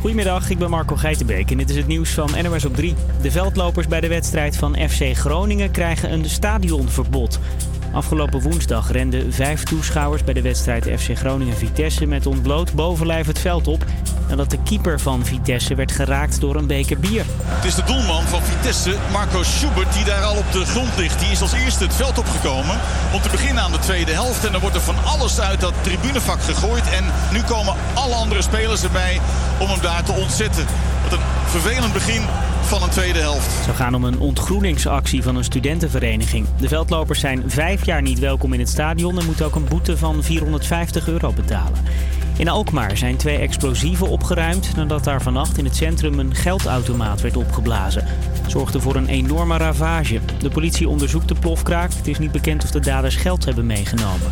Goedemiddag, ik ben Marco Geitenbeek en dit is het nieuws van NOS op 3. De veldlopers bij de wedstrijd van FC Groningen krijgen een stadionverbod. Afgelopen woensdag renden vijf toeschouwers bij de wedstrijd FC Groningen-Vitesse met ontbloot bovenlijf het veld op. Nadat de keeper van Vitesse werd geraakt door een beker bier. Het is de doelman van Vitesse, Marco Schubert, die daar al op de grond ligt. Die is als eerste het veld opgekomen om te beginnen aan de tweede helft. En dan wordt er van alles uit dat tribunevak gegooid. En nu komen alle andere spelers erbij om hem daar te ontzetten. Wat een vervelend begin van een tweede helft. Zou gaan om een ontgroeningsactie van een studentenvereniging. De veldlopers zijn vijf jaar niet welkom in het stadion en moeten ook een boete van 450 euro betalen. In Alkmaar zijn twee explosieven opgeruimd nadat daar vannacht in het centrum een geldautomaat werd opgeblazen. Het zorgde voor een enorme ravage. De politie onderzoekt de plofkraak. Het is niet bekend of de daders geld hebben meegenomen.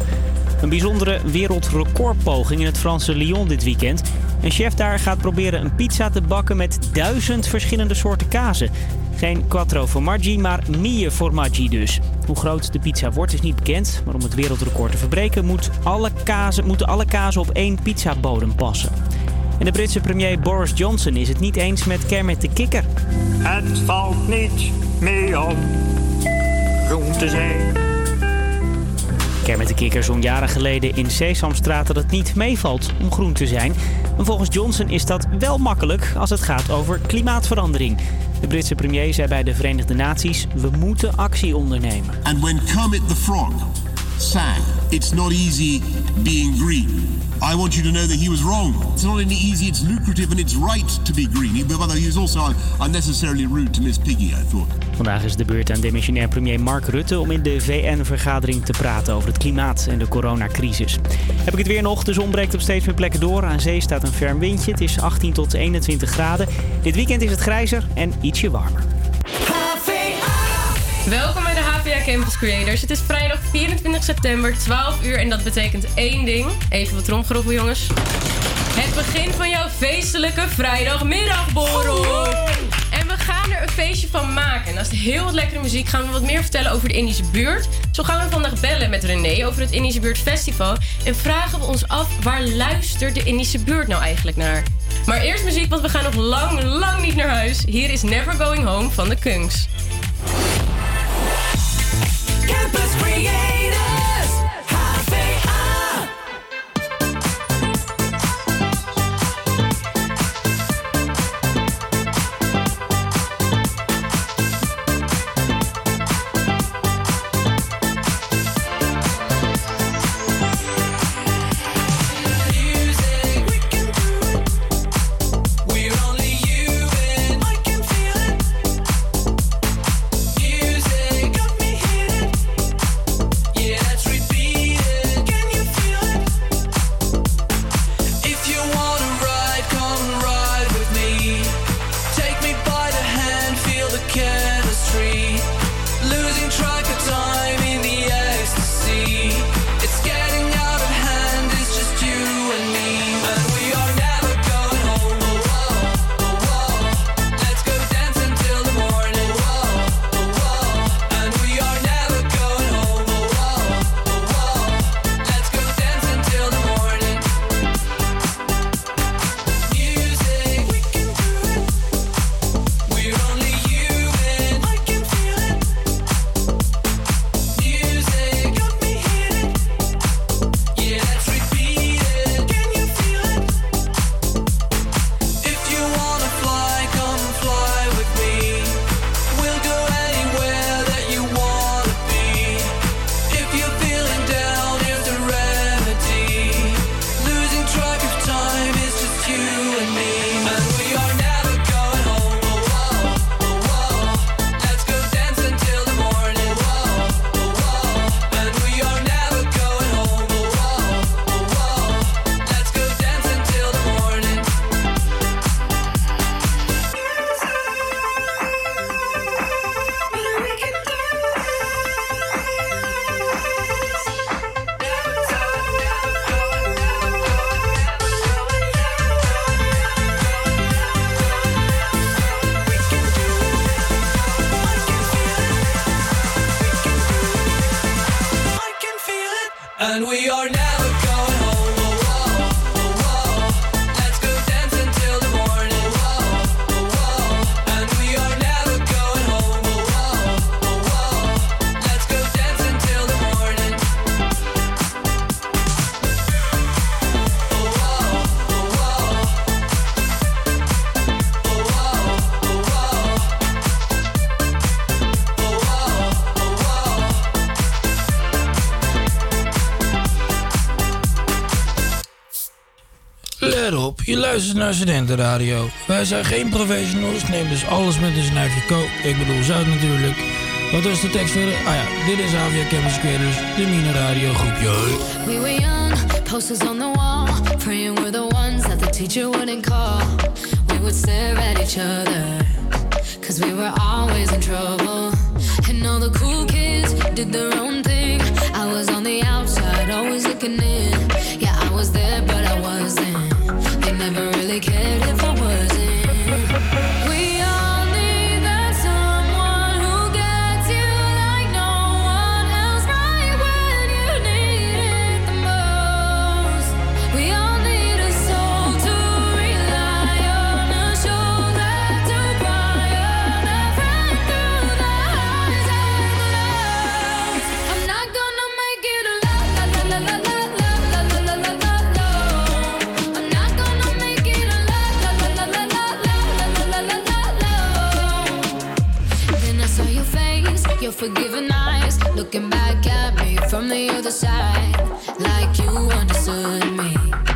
Een bijzondere wereldrecordpoging in het Franse Lyon dit weekend. Een chef daar gaat proberen een pizza te bakken met duizend verschillende soorten kazen. Geen quattro formaggi, maar mille formaggi dus. Hoe groot de pizza wordt is niet bekend, maar om het wereldrecord te verbreken moet alle kazen, moeten alle kazen op één pizzabodem passen. En de Britse premier Boris Johnson is het niet eens met Kermit de Kikker. Het valt niet mee om groen te zijn. Kermit de Kikker zong jaren geleden in Sesamstraat dat het niet meevalt om groen te zijn. Maar volgens Johnson is dat wel makkelijk als het gaat over klimaatverandering. De Britse premier zei bij de Verenigde Naties: we moeten actie ondernemen. And when Kermit the Frog sang, It's not easy being green. I want you to know that he was wrong. It's not only easy, it's lucrative and it's right to be green. But he was also unnecessarily rude to Miss Piggy, I thought. Vandaag is de beurt aan demissionair premier Mark Rutte om in de VN-vergadering te praten over het klimaat en de coronacrisis. Heb ik het weer nog? De zon breekt op steeds meer plekken door. Aan zee staat een ferm windje. Het is 18 tot 21 graden. Dit weekend is het grijzer en ietsje warmer. Welkom bij de Campus Creators. Het is vrijdag 24 september, 12 uur en dat betekent één ding. Even wat tromgeroffel jongens. Het begin van jouw feestelijke vrijdagmiddagborrel. En we gaan er een feestje van maken. Naast heel wat lekkere muziek gaan we wat meer vertellen over de Indische buurt. Zo gaan we vandaag bellen met René over het Indische Buurt Festival. En vragen we ons af waar luistert de Indische buurt nou eigenlijk naar. Maar eerst muziek, want we gaan nog lang, lang niet naar huis. Hier is Never Going Home van de Kungs. Campus Creators, luistert naar Studentenradio. Wij zijn geen professionals, neem dus alles met een snuifje kook. Ik bedoel zout natuurlijk. Wat was de tekst verder? Ah ja, dit is Avia Campus Creators, de Mine Radio groepje. We were young, posters on the wall, praying we're the ones that the teacher wouldn't call. We would stare at each other, cause we were always in trouble. And all the cool kids did their own thing. I was on the outside, always looking in. Yeah, I was there, but I lesquels les from the other side, like you understood me.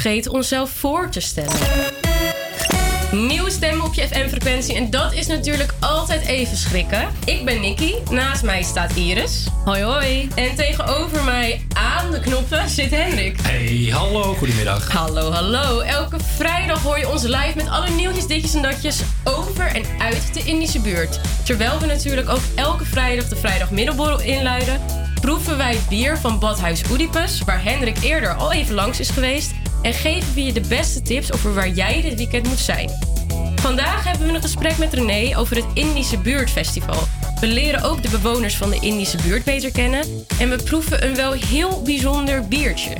Vergeten onszelf voor te stellen. Nieuwe stemmen op je FM-frequentie en dat is natuurlijk altijd even schrikken. Ik ben Nikki, naast mij staat Iris. Hoi hoi. En tegenover mij aan de knoppen zit Hendrik. Hey, hallo, goedemiddag. Hallo, hallo. Elke vrijdag hoor je ons live met alle nieuwtjes, ditjes en datjes over en uit de Indische buurt. Terwijl we natuurlijk ook elke vrijdag de vrijdagmiddelborrel inluiden, proeven wij bier van Badhuis Oedipus, waar Hendrik eerder al even langs is geweest, en geven we je de beste tips over waar jij dit weekend moet zijn. Vandaag hebben we een gesprek met René over het Indische Buurtfestival. We leren ook de bewoners van de Indische buurt beter kennen en we proeven een wel heel bijzonder biertje.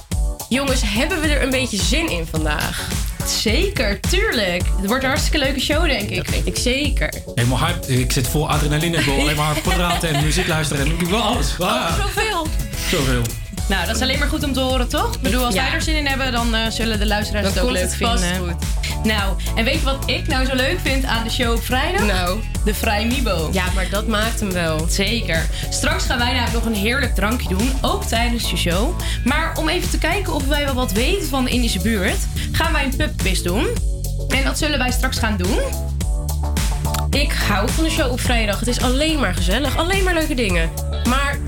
Jongens, hebben we er een beetje zin in vandaag? Zeker, tuurlijk. Het wordt een hartstikke leuke show, denk ik. Ik zeker. Helemaal hyped. Ik zit vol adrenaline. Ik wil alleen maar praten en muziek luisteren. En ik wil alles. Ah, Zoveel. zoveel. Nou, dat is alleen maar goed om te horen, toch? Ik bedoel, als Ja. wij er zin in hebben, dan eh, zullen de luisteraars Dan het ook leuk het vinden. goed. Nou, en weet je wat ik nou zo leuk vind aan de show op vrijdag? Nou. De Vrij Mibo. Ja, maar dat maakt hem wel. Zeker. Straks gaan wij namelijk nog een heerlijk drankje doen, ook tijdens de show. Maar om even te kijken of wij wel wat weten van de Indische buurt, gaan wij een pubquiz doen. En dat zullen wij straks gaan doen. Ik hou van de show op vrijdag. Het is alleen maar gezellig, alleen maar leuke dingen.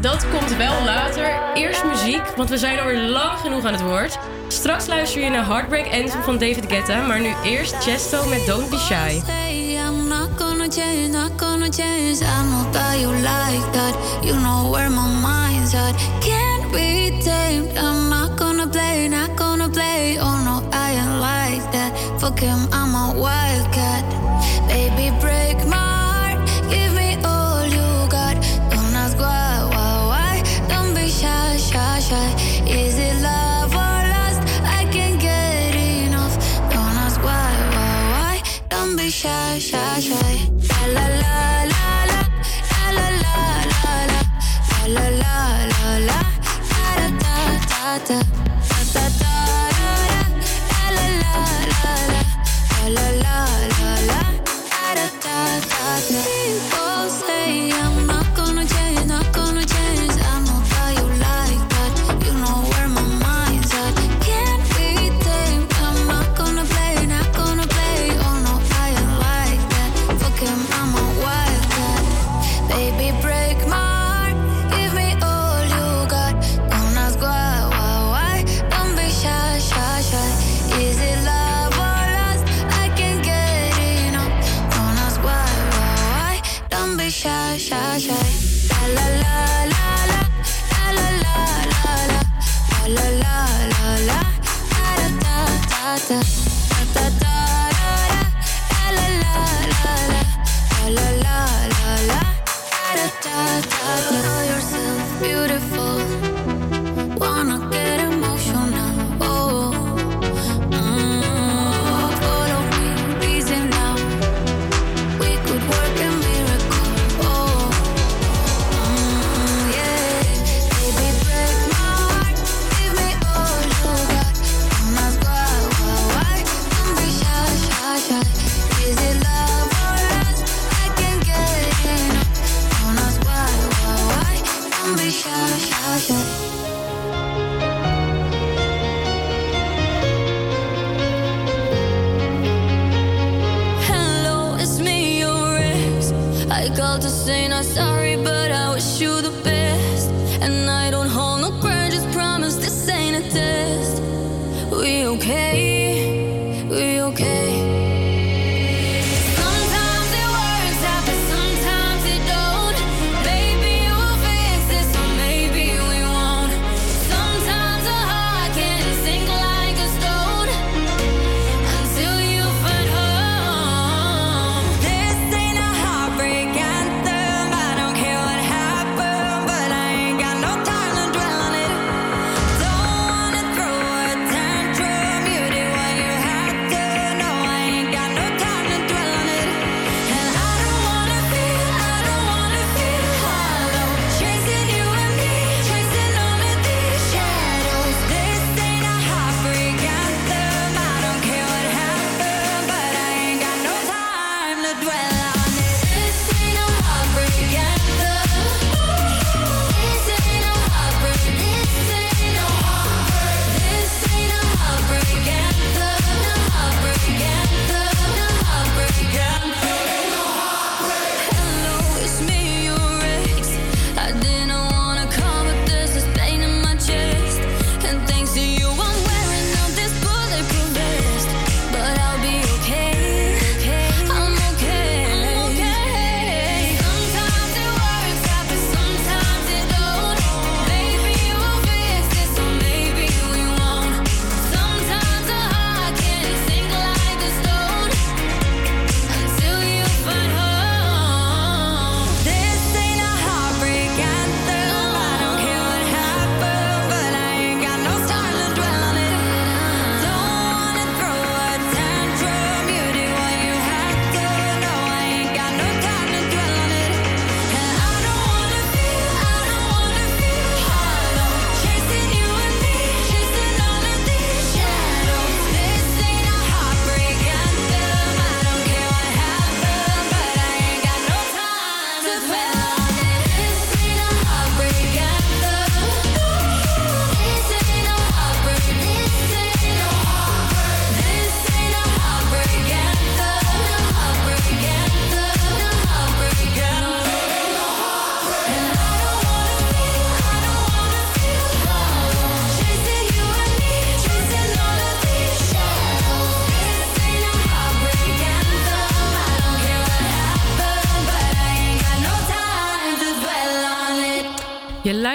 Dat komt wel later. Eerst muziek, want we zijn alweer lang genoeg aan het woord. Straks luister je naar Heartbreak Anthem van David Guetta. Maar nu eerst Chesto met Don't Be Shy. Change, not gonna change. I know that you like that. You know where my mind's at. Can't be tamed. I'm not gonna play, not gonna play. Oh no, I ain't like that. Fuck him, I'm a wildcat. shy, shy, shy. myself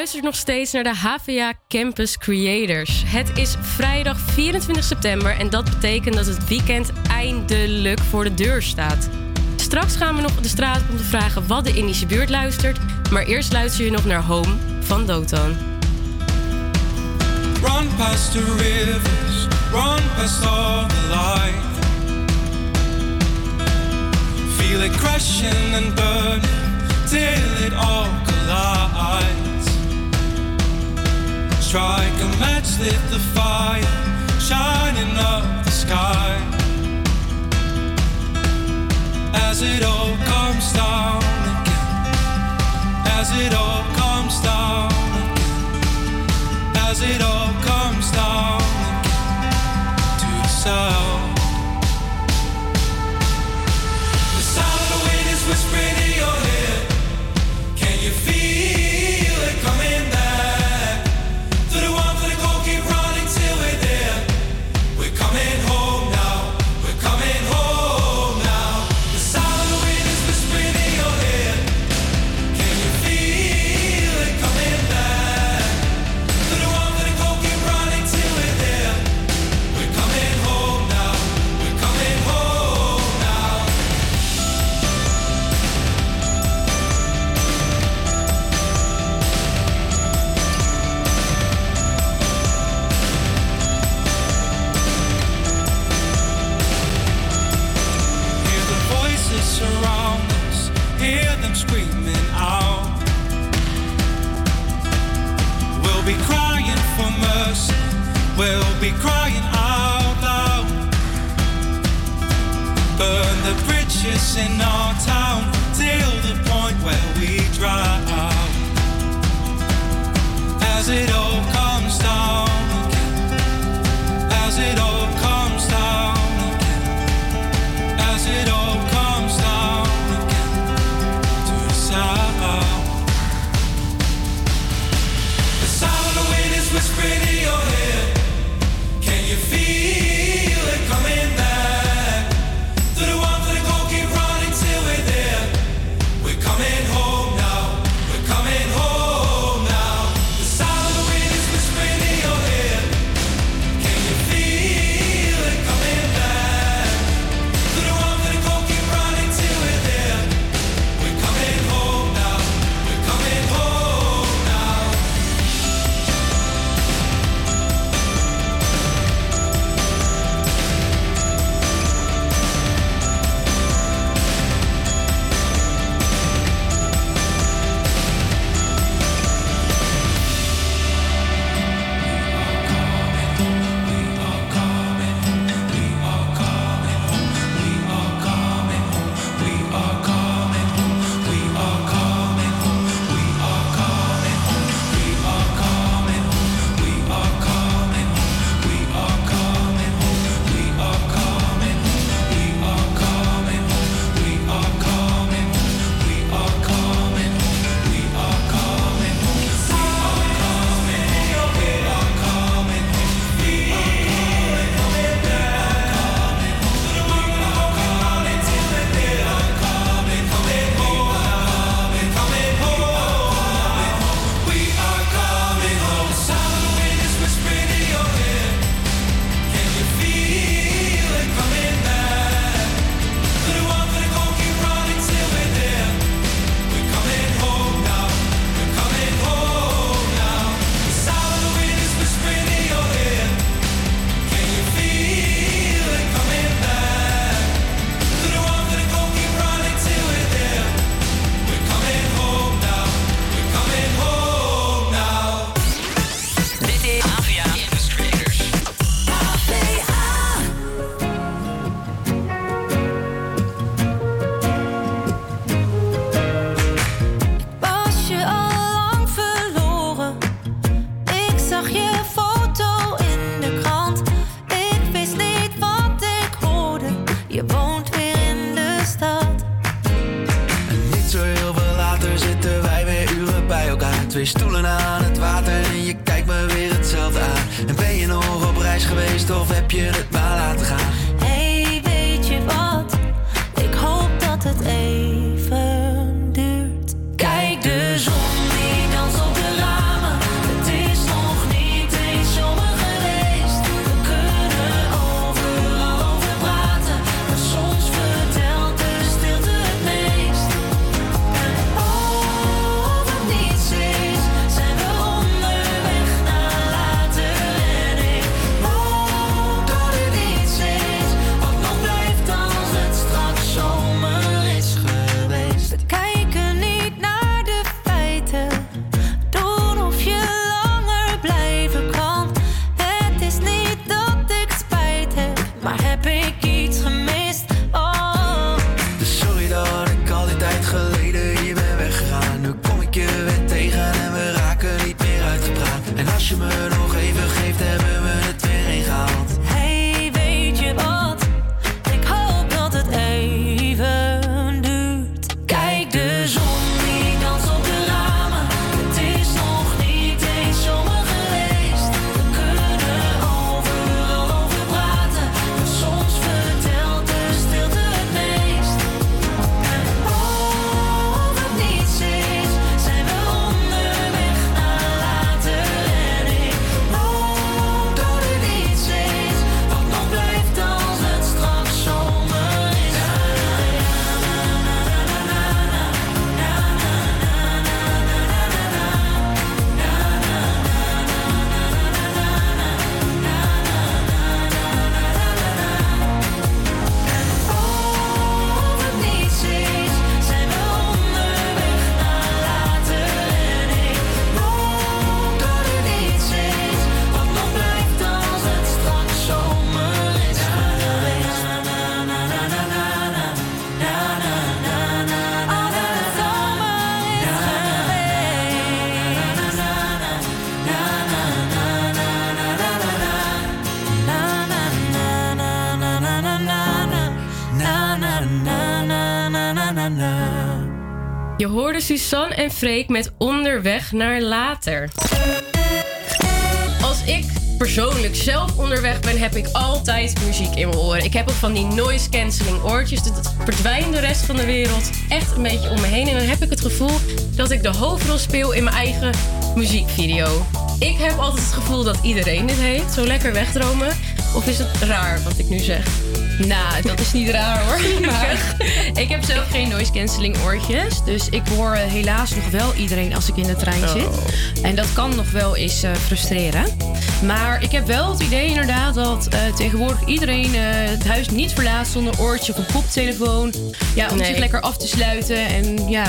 Luister nog steeds naar de HVA Campus Creators. Het is vrijdag 24 september en dat betekent dat het weekend eindelijk voor de deur staat. Straks gaan we nog op de straat om te vragen wat de Indische buurt luistert. Maar eerst luister je nog naar Home van Dotan. Run past the rivers, run past the light. Feel it and burning till it all. strike a match, lit the fire, shining up the sky. As it all comes down again, as it all comes down again, as it all comes down again to the sound. The sound of the wind is whispering. be crying out loud. Burn the bridges in our town till the point where we drown. As it all Freek met Onderweg naar Later. Als ik persoonlijk zelf onderweg ben, heb ik altijd muziek in mijn oren. Ik heb ook van die noise cancelling oortjes. Dat verdwijnt de rest van de wereld echt een beetje om me heen. En dan heb ik het gevoel dat ik de hoofdrol speel in mijn eigen muziekvideo. Ik heb altijd het gevoel dat iedereen dit heeft. Zo lekker wegdromen. Of is het raar wat ik nu zeg? Nou, dat is niet raar hoor. Maar ik heb zelf geen noise cancelling oortjes. Dus ik hoor eh, helaas nog wel iedereen als ik in de trein zit. En dat kan nog wel eens eh, frustreren. Maar ik heb wel het idee inderdaad dat eh, tegenwoordig iedereen het huis niet verlaat zonder oortje of een koptelefoon. Ja, om Nee. zich lekker af te sluiten. En ja,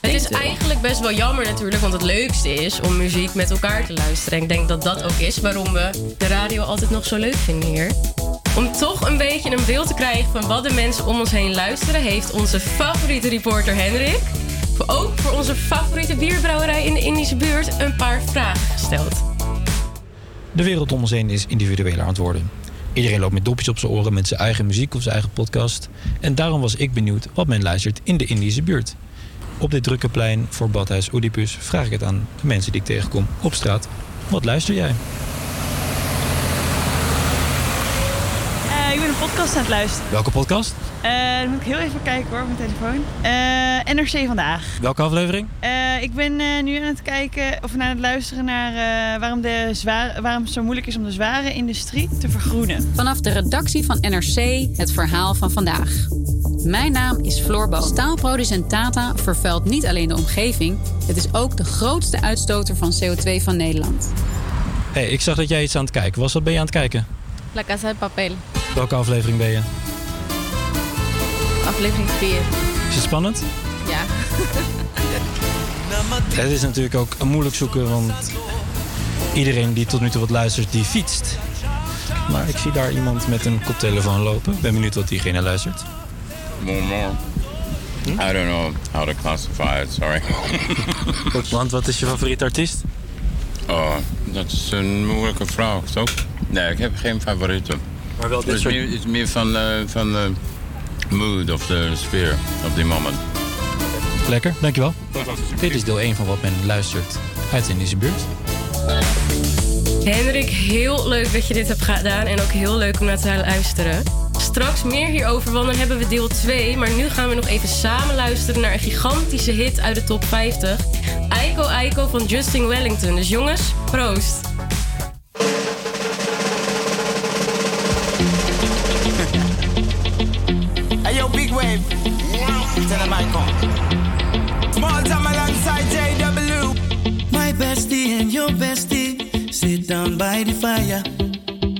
Het is eigenlijk best wel jammer natuurlijk, want het leukste is om muziek met elkaar te luisteren. En ik denk dat dat ook is waarom we de radio altijd nog zo leuk vinden hier. Om toch een beetje een beeld te krijgen van wat de mensen om ons heen luisteren, heeft onze favoriete reporter Henrik, ook voor onze favoriete bierbrouwerij in de Indische buurt, een paar vragen gesteld. De wereld om ons heen is het worden. Iedereen loopt met dopjes op zijn oren met zijn eigen muziek of zijn eigen podcast. En daarom was ik benieuwd wat men luistert in de Indische buurt. Op dit drukke plein voor Badhuis Oedipus vraag ik het aan de mensen die ik tegenkom op straat. Wat luister jij? Eh, ik ben een podcast aan het luisteren. Welke podcast? Eh, dan moet ik heel even kijken hoor op mijn telefoon. Eh, NRC vandaag. Welke aflevering? Eh, ik ben eh, nu aan het kijken of aan het luisteren naar eh, waarom, de zware, waarom het zo moeilijk is om de zware industrie te vergroenen. Vanaf de redactie van NRC het verhaal van vandaag. Mijn naam is Floor Boon. Staalproducent Tata vervuilt niet alleen de omgeving, het is ook de grootste uitstoter van CO2 van Nederland. hey, ik zag dat jij iets aan het kijken was. Wat ben je aan het kijken? La Casa de Papel, Welke aflevering ben je? aflevering 4. Is het spannend? Ja. Het is natuurlijk ook moeilijk zoeken, want iedereen die tot nu toe wat luistert, die fietst. Maar ik zie daar iemand met een koptelefoon lopen. Ik ben benieuwd wat diegene luistert. More, more. I don't know how to classify it, sorry. Want wat is je favoriete artiest? Oh, dat is een moeilijke vraag, toch? Nee, ik heb geen favoriete. Maar wel dit het is soort- meer, het is meer van, eh, van de mood of de sfeer op die moment. Lekker, dankjewel. Dit is deel 1 van wat men luistert uit de Indische buurt. Henrik, heel leuk dat je dit hebt gedaan en ook heel leuk om naar te luisteren. Straks meer hierover, want dan hebben we deel 2. Maar nu gaan we nog even samen luisteren naar een gigantische hit uit de top 50. Aiko Aiko van Justin Wellington. Dus jongens, proost. Small time alongside JW. My bestie and your bestie sit down by the fire.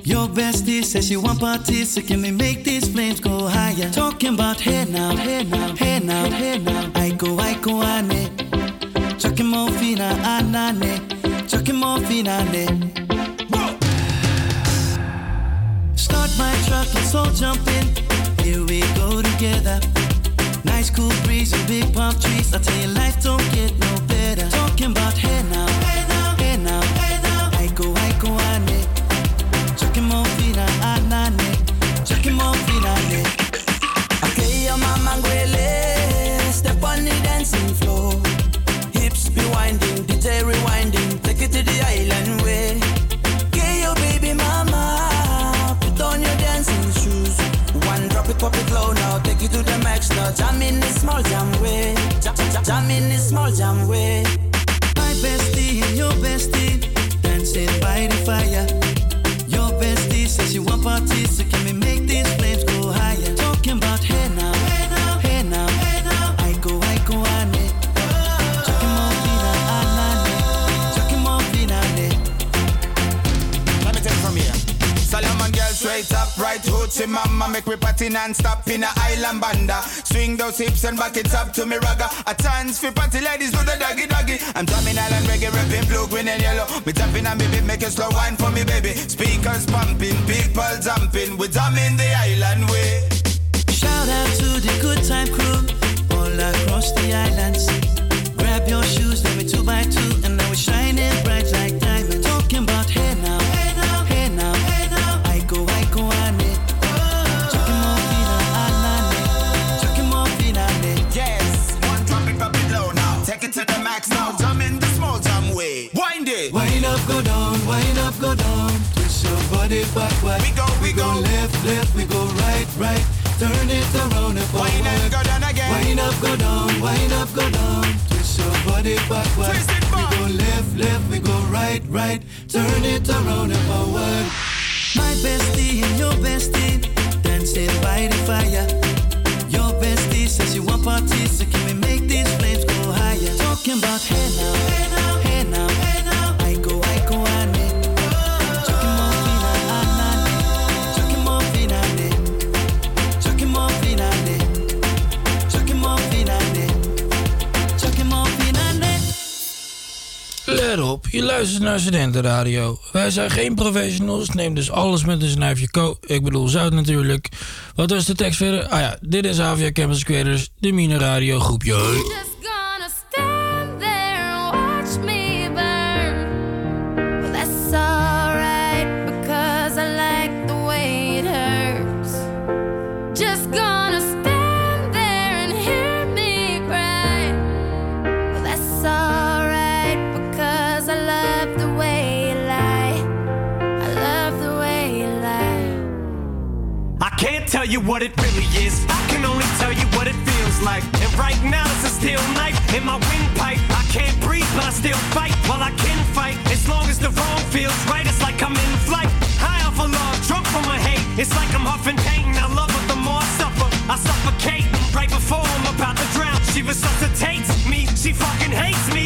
Your bestie says she want parties, so can we make these flames go higher? Talking about hey now, hey now, hey now, hey now. I go, I go, ane. Chucking more fina, anane. Chucking more fina, ane. Start my truck, let's all jump in. Here we go together. Nice cool breeze and big palm trees. I tell you, life don't get no better. Talking about hey now, hey now, hey now, hey now. I go, I go. Chucking more. Ah, ah, Chucking more. Ah, step on the dancing floor. Hips be winding, DJ rewinding. Take it to the island way. Baby mama. Put on your dancing shoes. One drop it, pop it Jam in this small jam way. Jam, in this small jam way. My bestie and your bestie dancing by the fire. Your bestie says she want parties, so can we hoochie mama Make me party non-stop in a island banda. Swing those hips and back it up to me ragga. A chance for party ladies do the doggy doggy. I'm drumming island reggae, rapping blue, green and yellow. Me tapping and beat, make a slow wine for me baby. Speakers pumping, people jumping. We drumming the island way. Shout out to the good time crew all across the islands. Grab your shoes, let me two by two, and now we're shining bright like. to the max now. Jam in the small jam way. Wind it. Wind up, go down. Wind up, go down. Twist your body backward. We go, we, we go, go. Left, left. We go right, right. Turn it around and forward. Wind up, go down again. Wind up, go down. Wind up, go down. Twist your body backward. Twist it back. We go left, left. We go right, right. Turn it around and forward. My bestie and your bestie dancing by the fire Besties, says you want parties, so can we make these flames go higher? Talking about hey now. Hey now. Je luistert naar Studentenradio. Wij zijn geen professionals, neem dus alles met een snuifje ko. Ik bedoel zout natuurlijk. Wat was de tekst verder? Ah ja, dit is Avia Campus Creators, de Mine Radio groepje. you what it really is. I can only tell you what it feels like. And right now it's a steel knife in my windpipe. I can't breathe, but I still fight. While well, I can fight, as long as the wrong feels right, it's like I'm in flight. High off a love, drunk from my hate. It's like I'm huffing pain. I love her the more I suffer. I suffocate right before I'm about to drown. She resuscitates me. She fucking hates me.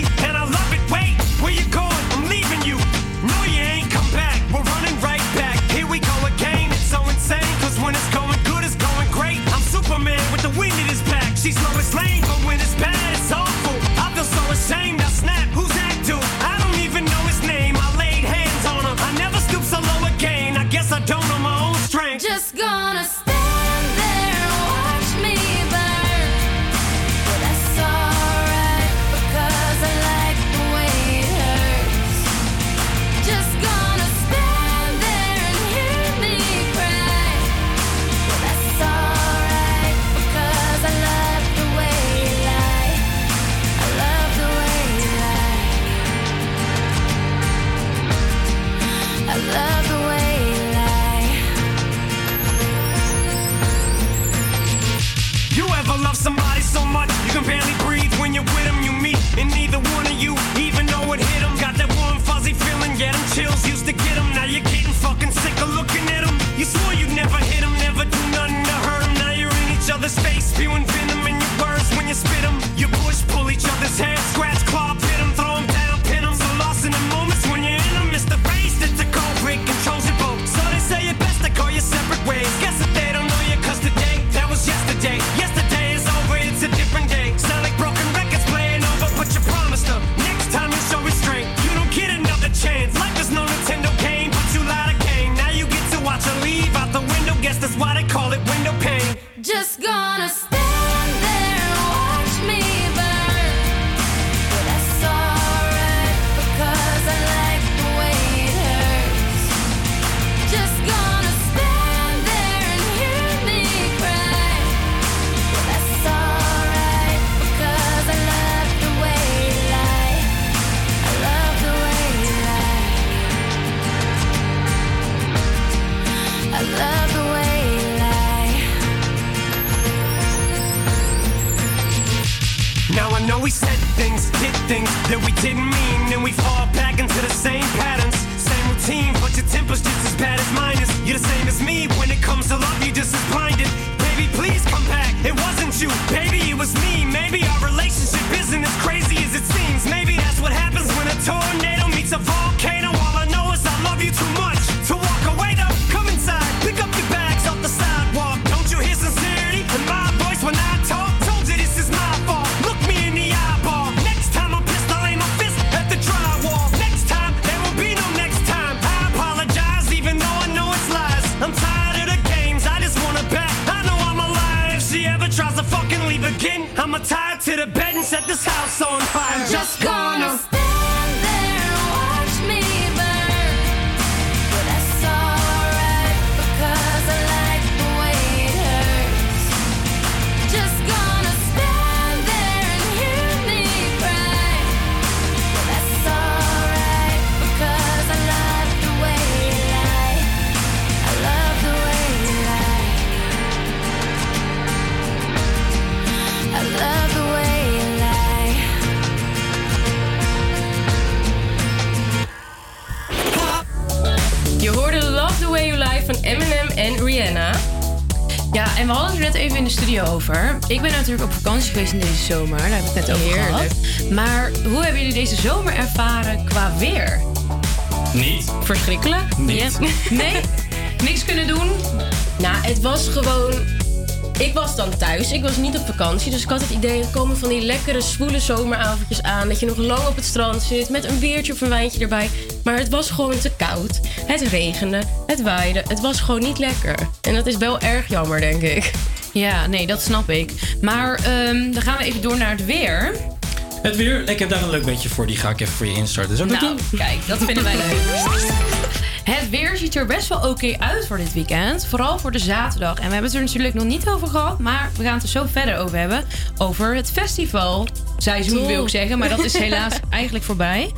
Zomer. Daar hebben we het net over Heerlijk. gehad. Maar hoe hebben jullie deze zomer ervaren qua weer? Niet. Verschrikkelijk? Niet. Ja. Nee? Niks kunnen doen? Nou, het was gewoon. Ik was dan thuis, ik was niet op vakantie. Dus ik had het idee, er komen van die lekkere, zwoele zomeravondjes aan. Dat je nog lang op het strand zit met een biertje of een wijntje erbij. Maar het was gewoon te koud. Het regende, het waaide. Het was gewoon niet lekker. En dat is wel erg jammer, denk ik. Ja, nee, dat snap ik. Maar ehm, dan gaan we even door naar het weer. Het weer, ik heb daar een leuk beetje voor. Die ga ik even voor je instarten. Ik dat Nou, doen? kijk, dat vinden wij leuk. Het weer ziet er best wel oké uit voor dit weekend. Vooral voor de zaterdag. En we hebben het er natuurlijk nog niet over gehad. Maar we gaan het er zo verder over hebben. Over het festivalseizoen Top. wil ik zeggen. Maar dat is helaas eigenlijk voorbij.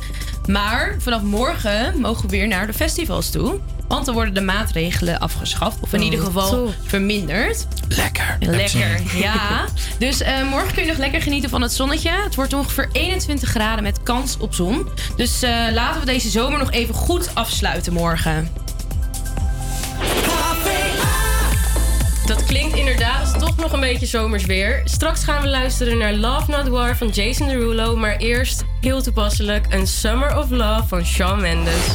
Maar vanaf morgen mogen we weer naar de festivals toe. Want dan worden de maatregelen afgeschaft. Of in Oh, ieder geval top. verminderd. Lekker. Lekker, ja. Dus eh, morgen kun je nog lekker genieten van het zonnetje. Het wordt ongeveer 21 graden met kans op zon. Dus eh, laten we deze zomer nog even goed afsluiten morgen. Dat klinkt inderdaad als toch nog een beetje zomers weer. Straks gaan we luisteren naar Love Not War van Jason Derulo. Maar eerst, heel toepasselijk, een Summer of Love van Shawn Mendes.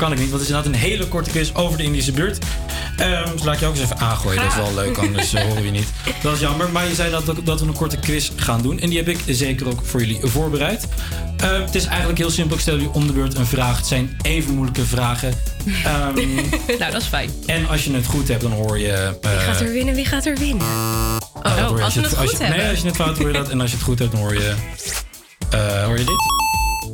Kan ik niet, want het is inderdaad een hele korte quiz over de Indische buurt. Ehm dus laat ik je ook eens even aangooien, dat is wel leuk, anders eh, horen we je niet. Dat is jammer, maar je zei dat, dat we een korte quiz gaan doen. En die heb ik zeker ook voor jullie voorbereid. Eh, het is eigenlijk heel simpel, ik stel jullie om de beurt een vraag. Het zijn even moeilijke vragen. Ehm, nou, dat is fijn. en als je het goed hebt, dan hoor je... eh, Wie gaat er winnen? Wie gaat er winnen? Oh, Oh, als je het als je-. Nee, als je het fout hoor je dat. En als je het goed hebt, dan hoor je, eh, hoor je dit.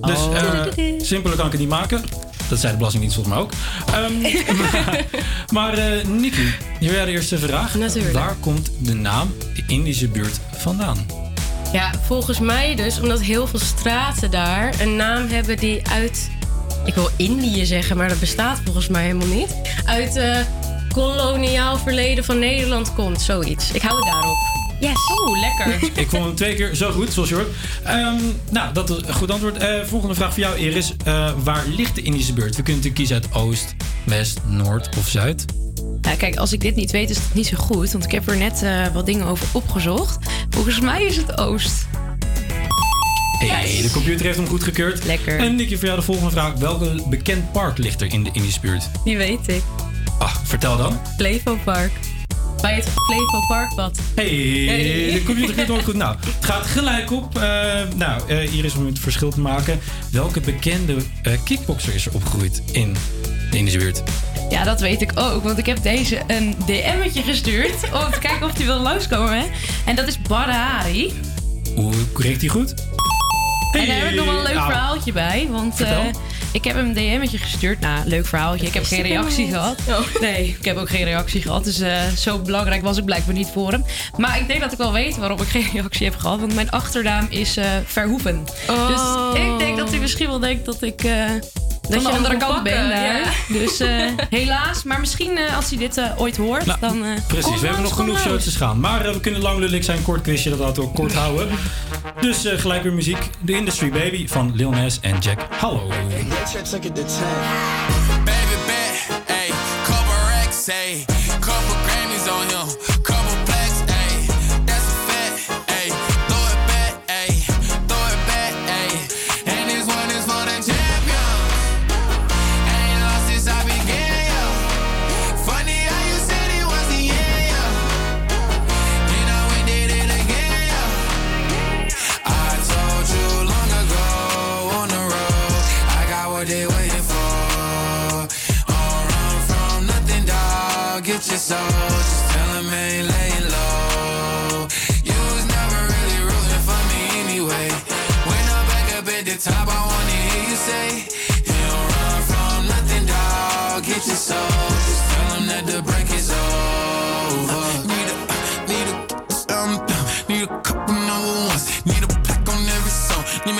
Dus Oh. eh, simpeler kan ik het niet maken. Dat zei de Belastingdienst volgens mij ook. Ehm, maar maar eh Nicky, hier de eerste vraag. Natuurlijk. Waar komt de naam de Indische buurt vandaan? Ja, volgens mij dus omdat heel veel straten daar een naam hebben die uit, ik wil Indië zeggen, maar dat bestaat volgens mij helemaal niet. Uit het koloniaal verleden van Nederland komt, zoiets. Ik hou het daarop. Yes. Oeh, lekker. Ik vond hem twee keer zo goed, zoals je hoort. Ehm, nou, dat is een goed antwoord. Eh, volgende vraag voor jou, Iris. Eh, waar ligt de Indische buurt? We kunnen natuurlijk kiezen uit Oost, West, Noord of Zuid. Ja, kijk, als ik dit niet weet, is het niet zo goed. Want ik heb er net eh, wat dingen over opgezocht. Volgens mij is het Oost. Hey, de computer heeft hem goedgekeurd. Lekker. En Nicky, voor jou de volgende vraag. Welke bekend park ligt er in de Indische buurt? Die weet ik. Ah, vertel dan. Flevo Park. Bij het Flevo Parkpad. Hey, de computer gaat nooit goed. Nou, het gaat gelijk op. Eh, nou, eh, Iris, om het verschil te maken. Welke bekende eh, kickboxer is er opgegroeid in de Indische buurt? Ja, dat weet ik ook. Want ik heb deze een DM'tje gestuurd. Om te kijken of die wil langskomen. En dat is Badahari. Hoe kreeg die goed? En daar heb ik nog wel een leuk Nou, verhaaltje bij. Want ik heb hem een DM'tje gestuurd. Nou, leuk verhaaltje. Ik heb geen reactie gehad. Nee, ik heb ook geen reactie gehad. Dus eh, zo belangrijk was ik blijkbaar niet voor hem. Maar ik denk dat ik wel weet waarom ik geen reactie heb gehad. Want mijn achternaam is eh, Verhoeven. Oh. Dus ik denk dat hij misschien wel denkt dat ik... eh, dat je andere kant bent daar. ja. Dus eh, helaas. Maar misschien eh, als hij dit eh, ooit hoort, Nou, dan... eh, Precies, we hebben nog genoeg te gaan. Maar eh, we kunnen lang lullig zijn, kort quizje, dat laten we ook kort houden. Dus eh, gelijk weer muziek. The Industry Baby van Lil Nas en Jack Hallow. Baby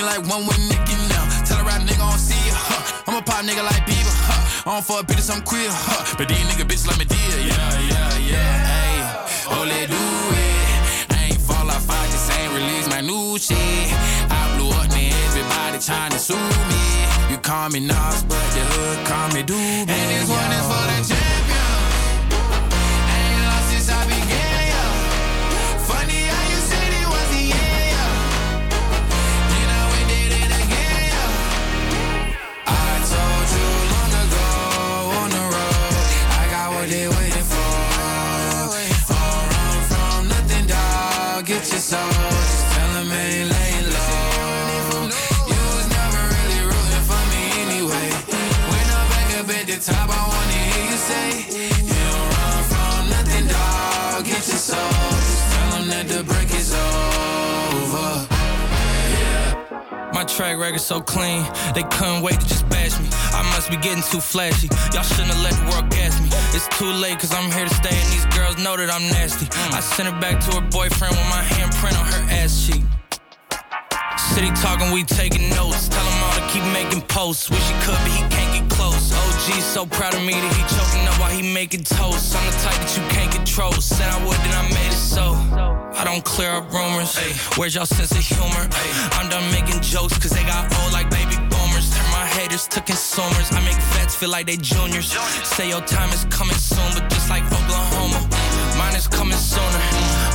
like one with Nicky now. Tell a rap nigga I don't see you, huh? I'm a pop nigga like Bieber, huh? I don't fuck bitches, I'm queer, huh? But these nigga bitches like me dear, yeah, yeah, yeah. Hey, oh, let do it. I ain't fall off, I just ain't release my new shit. I blew up, man, everybody trying to sue me. You call me Nas, but the hood call me Doobie. And this one is for the champion. Track record so clean, they couldn't wait to just bash me. I must be getting too flashy. Y'all shouldn't have let the world gas me. It's too late, cause I'm here to stay, and these girls know that I'm nasty. I sent her back to her boyfriend with my handprint on her ass cheek. City talking, we taking notes. Tell him all to keep making posts. Wish he could, but he can't get close. OG so proud of me that he up while he making toast. I'm the type that you can't control. Said I would, then I made it so. I don't clear up rumors. Where's y'all sense of humor? I'm done making jokes cause they got old like baby boomers. Turn my haters to consumers. I make vets feel like they juniors. Say your time is coming soon, but just like Oklahoma, mine is coming sooner.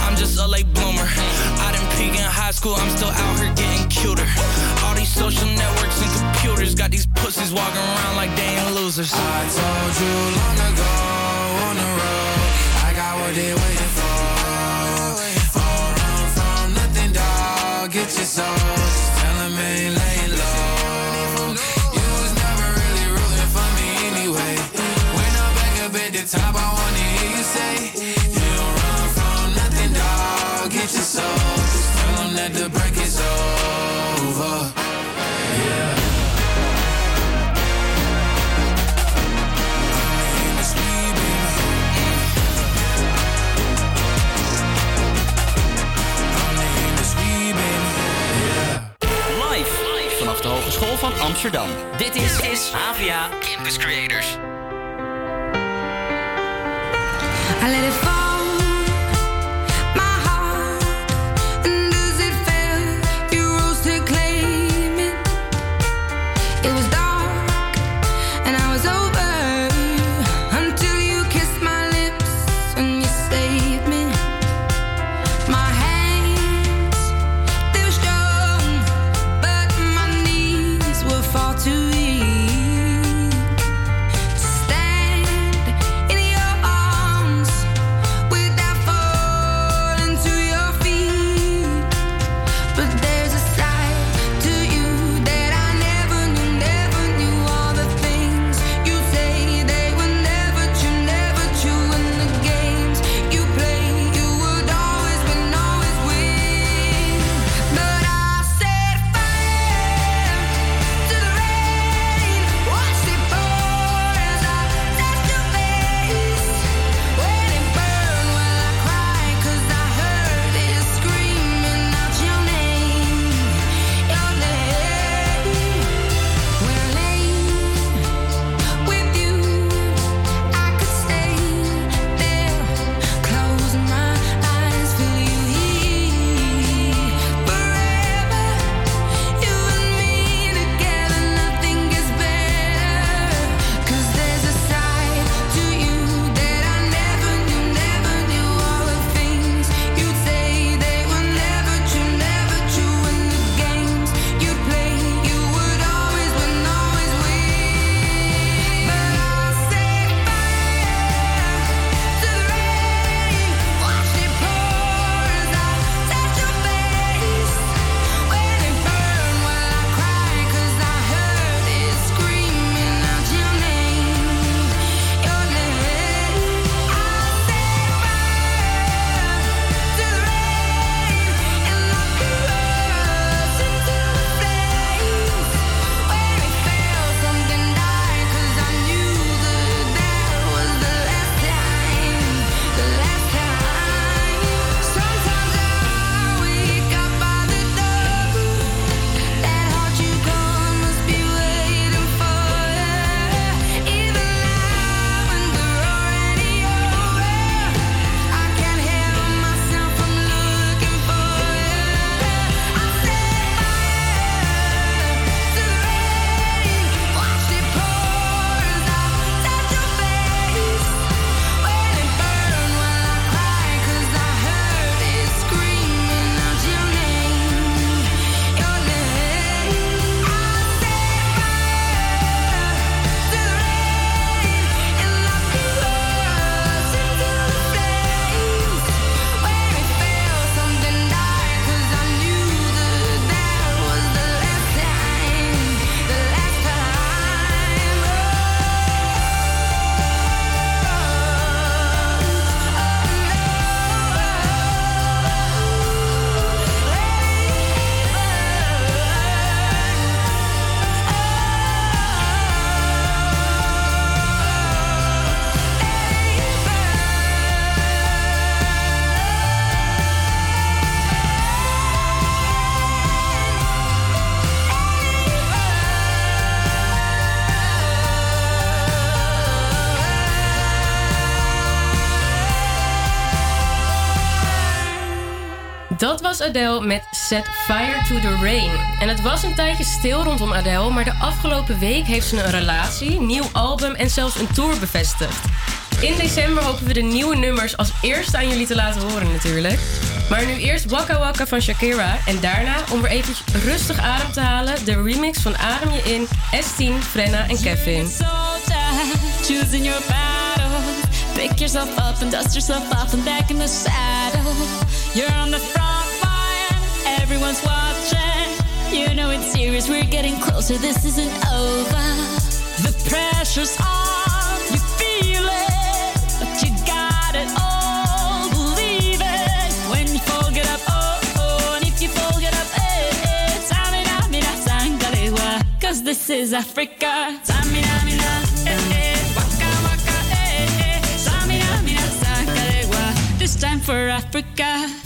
I'm just a late bloomer. I didn't peak in high school, I'm still out here getting cuter. All these social networks and computers got these pussies walking around like they ain't losers. I told you long ago on the road, I got what they waiting for. Don't run from nothing, dog. Get your soul, just tell 'em ain't laying low. You was never really rooting for me anyway. When I'm back up at the top, I wanna hear you say, that the break is over. Yeah. Live vanaf de Hogeschool van Amsterdam. Dit is, is AVA Campus Creators. Dat was Adele met Set Fire to the Rain. En het was een tijdje stil rondom Adele, maar de afgelopen week heeft ze een relatie, nieuw album en zelfs een tour bevestigd. In december hopen we de nieuwe nummers als eerste aan jullie te laten horen natuurlijk. Maar nu eerst Waka Waka van Shakira en daarna, om weer even rustig adem te halen, de remix van Adem Je In, S10, Frenna en Kevin. Pick yourself up and dust yourself off and back in the saddle. You're on the front. everyone's watching. You know it's serious, we're getting closer, this isn't over. The pressure's on, you feel it, but you got it all, believe it. When you fall, get up, oh, oh, and if you fall, get up, eh, eh, Tamina, mina, cause this is Africa. Tamina, eh, eh, eh, time for Africa.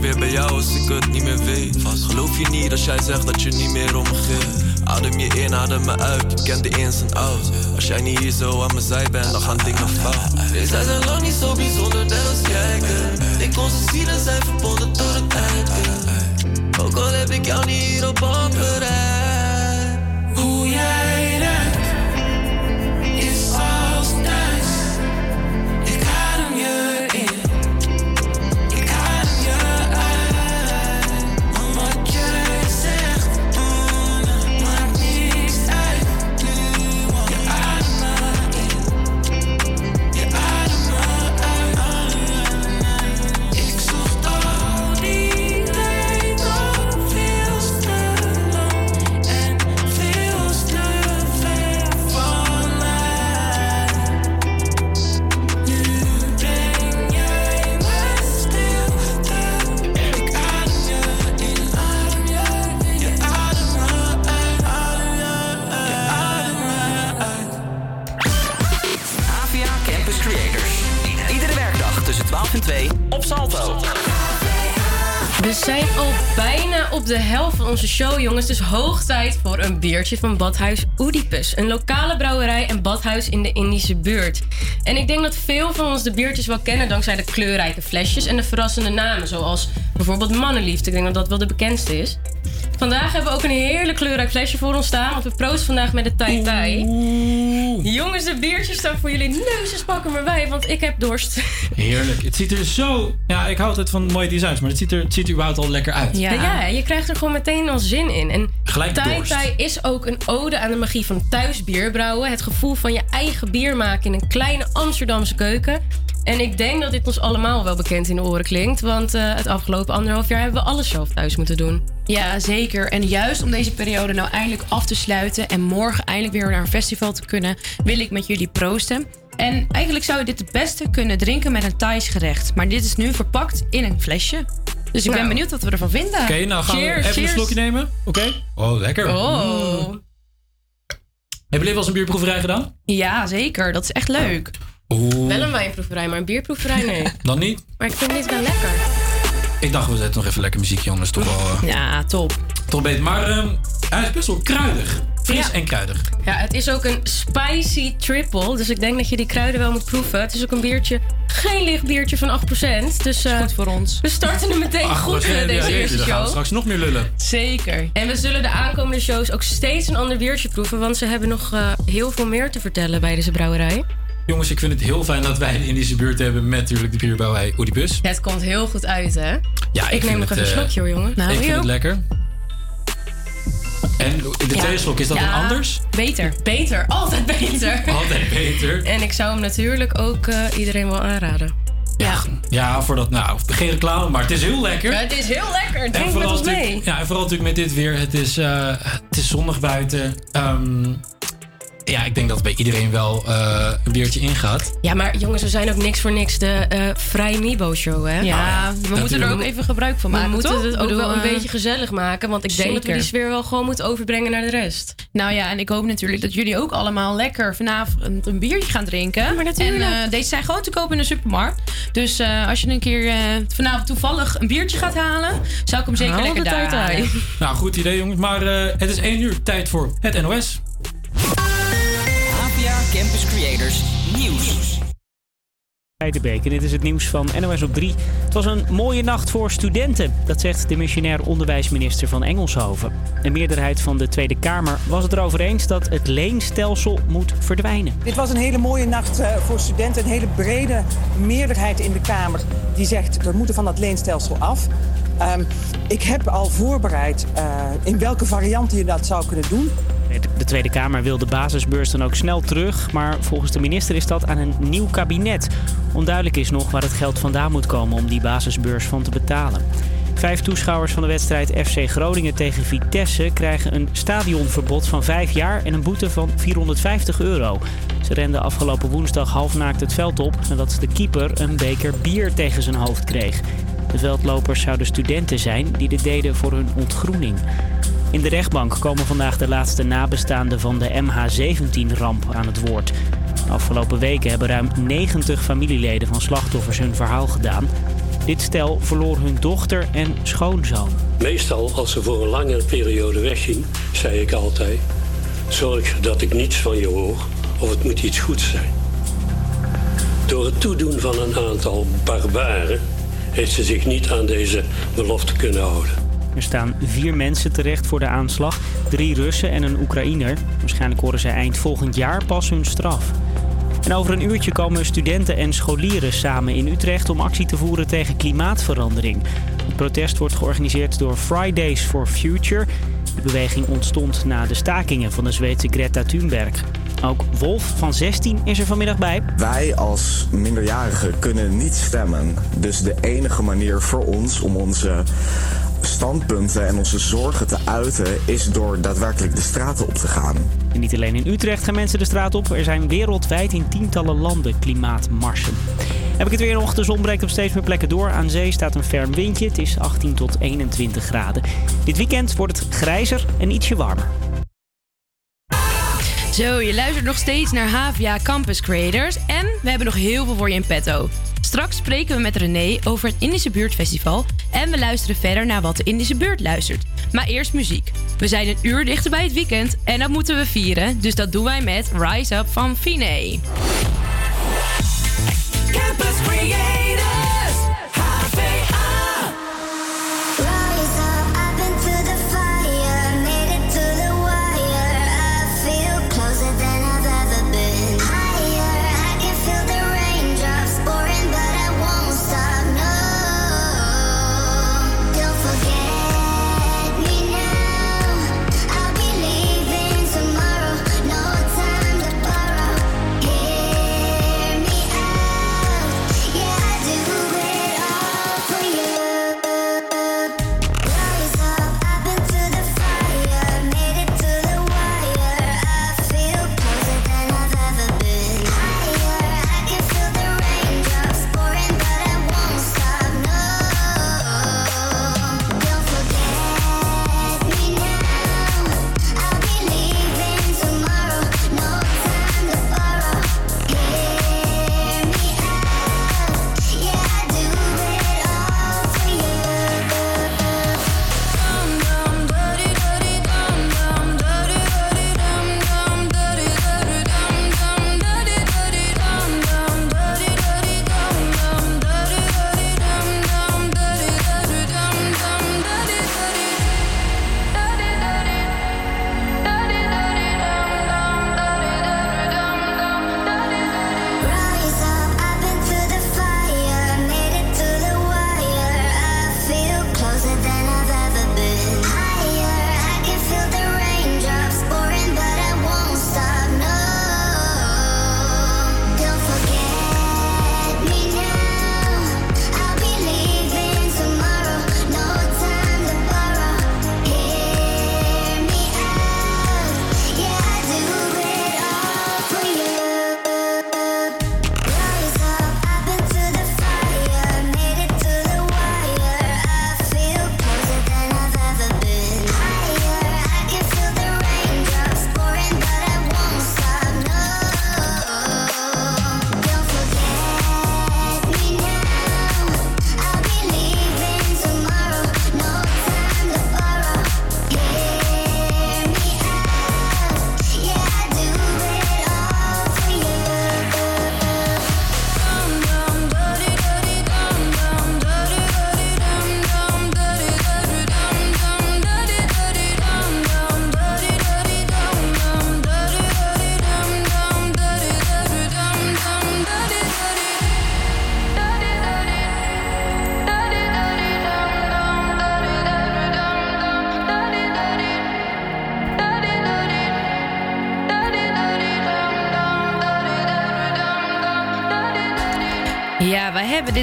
Weer bij jou als ik het niet meer weet. Geloof je niet als jij zegt dat je niet meer om me geeft. Adem je in, adem me uit, je kent de ins en outs. Als jij niet hier zo aan mijn zij bent, dan gaan dingen fout. Nee, zij zijn lang niet zo bijzonder net als jij. Ik onze zielen zijn verbonden tot het einde. Ook al heb ik jou niet op hand. Onze show, jongens. Dus hoog tijd voor een biertje van Badhuis Oedipus. Een lokale brouwerij en badhuis in de Indische buurt. En ik denk dat veel van ons de biertjes wel kennen dankzij de kleurrijke flesjes en de verrassende namen. Zoals bijvoorbeeld Mannenliefde. Ik denk dat dat wel de bekendste is. Vandaag hebben we ook een heerlijk kleurrijk flesje voor ons staan. Want we proosten vandaag met de Tai Tai. Jongens, de biertjes staan voor jullie neus. Dus pak hem erbij, want ik heb dorst. Heerlijk. Het ziet er zo... Ja, ik hou altijd van mooie designs, maar het ziet er, het ziet er überhaupt al lekker uit. Ja. je krijgt er gewoon meteen al zin in. En Gelijk Tai dorst. Tai is ook een ode aan de magie van thuis bier brouwen. Het gevoel van je eigen bier maken in een kleine Amsterdamse keuken. En ik denk dat dit ons allemaal wel bekend in de oren klinkt. Want eh, het afgelopen anderhalf jaar hebben we alles zelf thuis moeten doen. Ja, zeker. En juist om deze periode nou eindelijk af te sluiten en morgen eindelijk weer naar een festival te kunnen, wil ik met jullie proosten. En eigenlijk zou je dit het beste kunnen drinken met een Thais gerecht. Maar dit is nu verpakt in een flesje. Dus ik ben Nou. benieuwd wat we ervan vinden. Oké, nou gaan Cheers, we even cheers. een slokje nemen. Oké. Oh, lekker. Oh. Mm. Hebben jullie wel eens een bierproeverij gedaan? Ja, zeker. Dat is echt leuk. Oeh. Wel een wijnproeverij, maar een bierproeverij nee. Dan niet? maar ik vind dit wel lekker. Ik dacht, we zetten nog even lekker muziekje, anders toch wel... eh, Ja, top. toch beter. Maar ehm, hij is best wel kruidig. Fris Ja. en kruidig. Ja, het is ook een spicy triple. Dus ik denk dat je die kruiden wel moet proeven. Het is ook een biertje, geen licht biertje van 8%. Dus eh, Goed voor ons. we starten er meteen Ach, goed jij- deze ja, eerste dan gaan we show. straks nog meer lullen. Zeker. En we zullen de aankomende shows ook steeds een ander biertje proeven. Want ze hebben nog eh, heel veel meer te vertellen bij deze brouwerij. Jongens, ik vind het heel fijn dat wij een Indische buurt hebben met natuurlijk de bierbrouwerij Oedipus. Ja, het komt heel goed uit, hè? Ja, ik vind neem nog even een eh, slokje hoor, jongen. ik vind het lekker. En de Ja. tweede slok, is dat Ja. een anders? Beter. Beter, altijd beter. Altijd beter. En ik zou hem natuurlijk ook eh, iedereen wel aanraden. Ja. Ja, voor dat, nou, geen reclame, maar het is heel lekker. Ja, het is heel lekker. Drink met ons mee. Ja, en vooral natuurlijk met dit weer. Het is, eh, het is zonnig buiten. Ehm, ja, ik denk dat bij iedereen wel eh, een biertje ingaat. Ja, maar jongens, we zijn ook niks voor niks de eh Vrij Mibo Show, hè? Ja, we moeten er ook even gebruik van maken, We moeten toch? het ook bedoel, wel een eh, beetje gezellig maken. Want ik denk dat we die sfeer wel gewoon moeten overbrengen naar de rest. Nou ja, en ik hoop natuurlijk dat jullie ook allemaal lekker vanavond een biertje gaan drinken. maar natuurlijk. En eh, deze zijn gewoon te koop in de supermarkt. Dus eh, als je een keer eh, vanavond toevallig een biertje gaat halen, zou ik hem zeker Haal lekker de daar halen. Nou, goed idee jongens. Maar eh, het is één uur tijd voor het NOS. Campus Creators Nieuws. Heidebeek en dit is het nieuws van NOS op 3. Het was een mooie nacht voor studenten, dat zegt de missionair onderwijsminister van Engelshoven. Een meerderheid van de Tweede Kamer was het erover eens dat het leenstelsel moet verdwijnen. Dit was een hele mooie nacht eh, voor studenten. Een hele brede meerderheid in de Kamer die zegt... we moeten van dat leenstelsel af. Ehm, ik heb al voorbereid eh, in welke variant je dat zou kunnen doen. De Tweede Kamer wil de basisbeurs dan ook snel terug, maar volgens de minister is dat aan een nieuw kabinet. Onduidelijk is nog waar het geld vandaan moet komen om die basisbeurs van te betalen. Vijf toeschouwers van de wedstrijd FC Groningen tegen Vitesse krijgen een stadionverbod van vijf jaar en een boete van 450 euro. Ze renden afgelopen woensdag halfnaakt het veld op nadat de keeper een beker bier tegen zijn hoofd kreeg. De veldlopers zouden studenten zijn die dit deden voor hun ontgroening. In de rechtbank komen vandaag de laatste nabestaanden van de MH17-ramp aan het woord. De afgelopen weken hebben ruim 90 familieleden van slachtoffers hun verhaal gedaan. Dit stel verloor hun dochter en schoonzoon. Meestal als ze voor een langere periode wegging, zei ik altijd: zorg dat ik niets van je hoor of het moet iets goeds zijn. Door het toedoen van een aantal barbaren heeft ze zich niet aan deze belofte kunnen houden. Er staan vier mensen terecht voor de aanslag. Drie Russen en een Oekraïner. Waarschijnlijk horen zij eind volgend jaar pas hun straf. En over een uurtje komen studenten en scholieren samen in Utrecht om actie te voeren tegen klimaatverandering. Het protest wordt georganiseerd door Fridays for Future. De beweging ontstond na de stakingen van de Zweedse Greta Thunberg. Ook Wolf van 16 is er vanmiddag bij. Wij als minderjarigen kunnen niet stemmen. Dus de enige manier voor ons om onze standpunten en onze zorgen te uiten is door daadwerkelijk de straten op te gaan. Niet alleen in Utrecht gaan mensen de straat op. Er zijn wereldwijd in tientallen landen klimaatmarsen. Heb ik het weer nog. De zon breekt op steeds meer plekken door. Aan zee staat een ferm windje. Het is 18 tot 21 graden. Dit weekend wordt het grijzer en ietsje warmer. Zo, je luistert nog steeds naar HVA Campus Creators en we hebben nog heel veel voor je in petto. Straks spreken we met René over het Indische Buurtfestival en we luisteren verder naar wat de Indische Buurt luistert. Maar eerst muziek. We zijn een uur dichter bij het weekend en dat moeten we vieren, dus dat doen wij met Rise Up van Fine.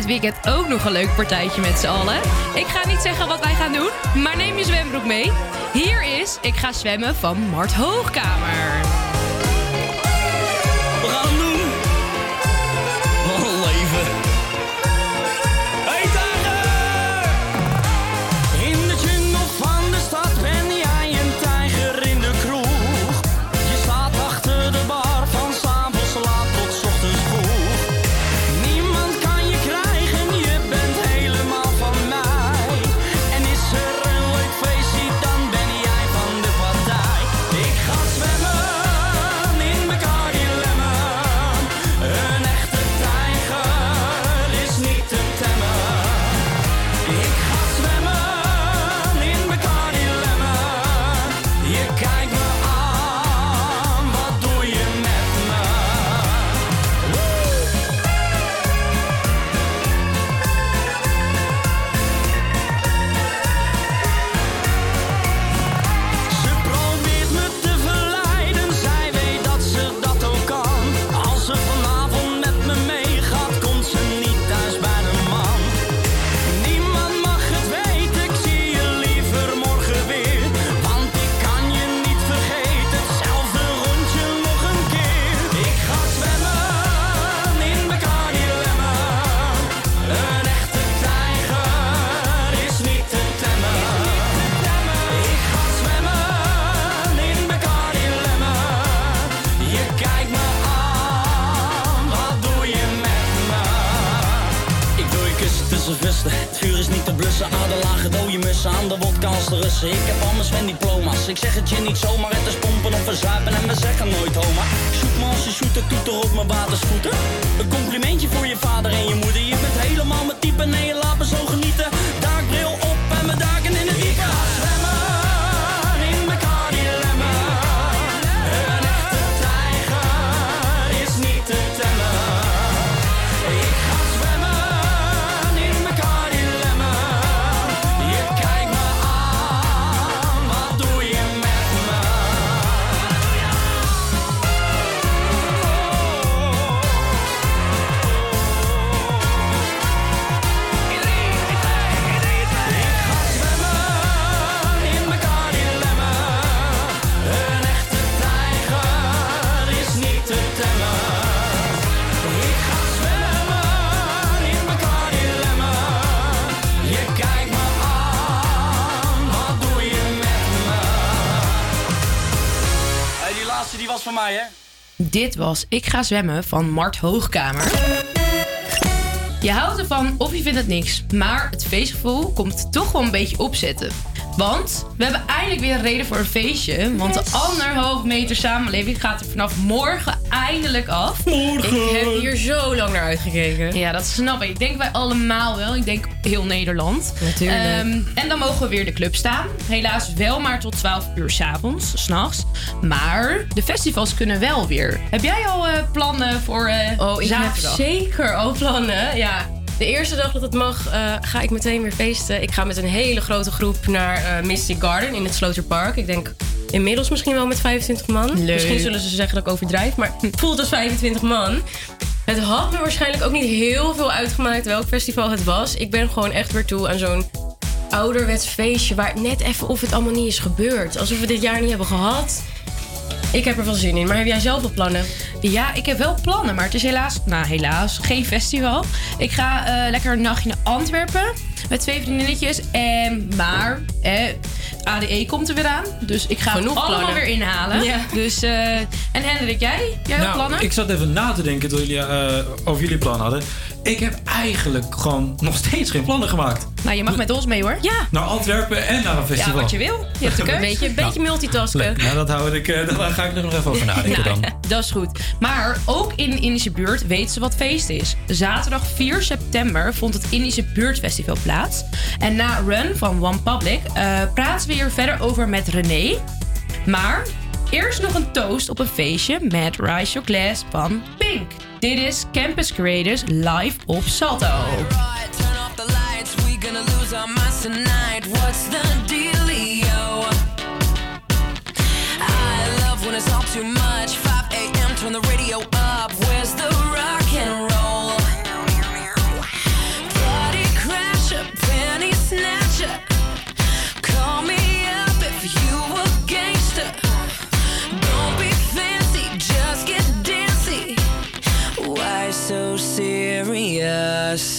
Dit weekend ook nog een leuk partijtje met z'n allen. Ik ga niet zeggen wat wij gaan doen, maar neem je zwembroek mee. Hier is Ik ga zwemmen van Mart Hoogkamer. Is niet te blussen. Aan de lage dode mussen, aan de wodka als de Russen. Ik heb al mijn Sven-diploma's. Ik zeg het je niet zomaar. Het is pompen of verzuipen en we zeggen nooit homa. Zoek me als je toeter op mijn watersvoeten. Een complimentje voor je vader en je moeder. Je bent helemaal mijn type, nee, je laat me zo genieten. Mij, hè? Dit was Ik ga zwemmen van Mart Hoogkamer. Je houdt ervan of je vindt het niks, maar het feestgevoel komt toch wel een beetje opzetten. Want we hebben eindelijk weer een reden voor een feestje. Want de anderhalf meter samenleving gaat er vanaf morgen eindelijk af. Morgen. Ik heb hier zo lang naar uitgekeken. Ja, dat snap ik. Ik denk wij allemaal wel. Ik denk heel Nederland. Natuurlijk. Ehm, en dan mogen we weer de club staan. Helaas wel maar tot 12 uur s'avonds, s'nachts. Maar de festivals kunnen wel weer. Heb jij al eh, plannen voor eh Oh, ik heb zeker al plannen. Ja, de eerste dag dat het mag, eh, ga ik meteen weer feesten. Ik ga met een hele grote groep naar eh, Mystic Garden in het Sloterpark. Ik denk inmiddels misschien wel met 25 man. Leuk. Misschien zullen ze zeggen dat ik overdrijf, maar het voelt als 25 man. Het had me waarschijnlijk ook niet heel veel uitgemaakt welk festival het was. Ik ben gewoon echt weer toe aan zo'n ouderwets feestje waar net even of het allemaal niet is gebeurd. Alsof we dit jaar niet hebben gehad. Ik heb er wel zin in, maar heb jij zelf wel plannen? Ja, ik heb wel plannen, maar het is helaas, nou helaas, geen festival. Ik ga eh, lekker een nachtje naar Antwerpen met twee vriendinnetjes. En, maar eh, ADE komt er weer aan, dus ik ga Genoeg het allemaal plannen. weer inhalen. Ja. Dus, eh, en Hendrik, jij? Jij plannen? Nou, ik zat even na te denken toen jullie eh, over jullie plan hadden. Ik heb eigenlijk gewoon nog steeds geen plannen gemaakt. Nou, je mag met ons mee hoor. Ja. Naar Antwerpen en naar een festival. Ja, wat je wil. Je hebt de keus. Een beetje, een beetje multitasken. Leuk. Nou, dat hou ik, eh, daar ga ik er nog even over nadenken Nou, dan. dat is goed. Maar ook in de Indische buurt weten ze wat feest is. Zaterdag 4 september vond het Indische Buurtfestival plaats. En na Run van One Public eh, praten we hier verder over met René. Maar eerst nog een toast op een feestje met Your Glass van Pink. Dit is Campus Creators live op Salto. yes.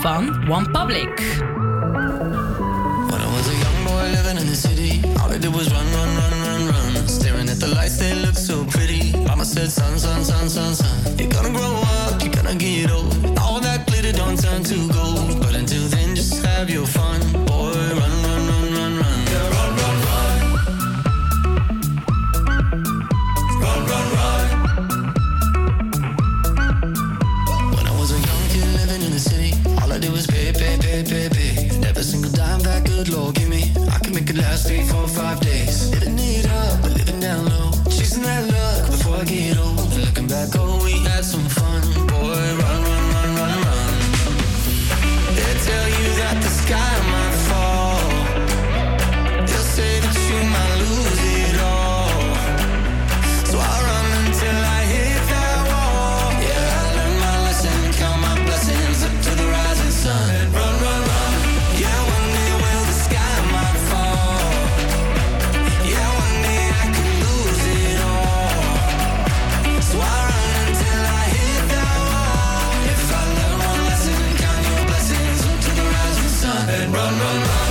Van One run, run. Run,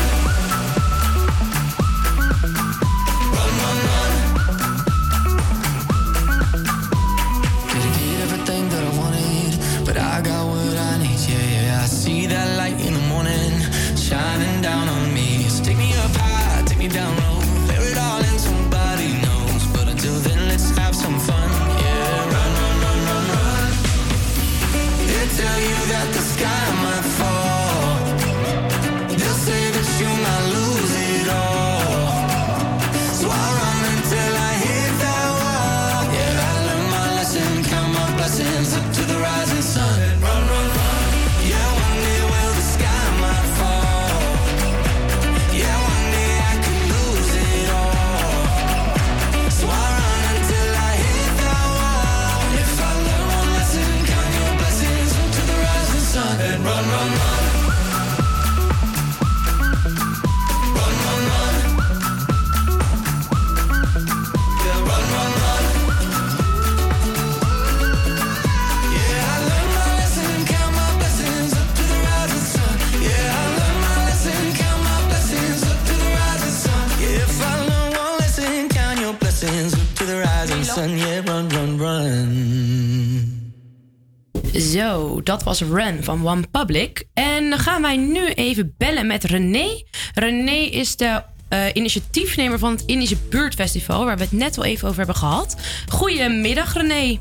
dat was Run van One Public. En dan gaan wij nu even bellen met René. René is de eh, initiatiefnemer van het Indische Buurtfestival, waar we het net al even over hebben gehad. Goedemiddag, René.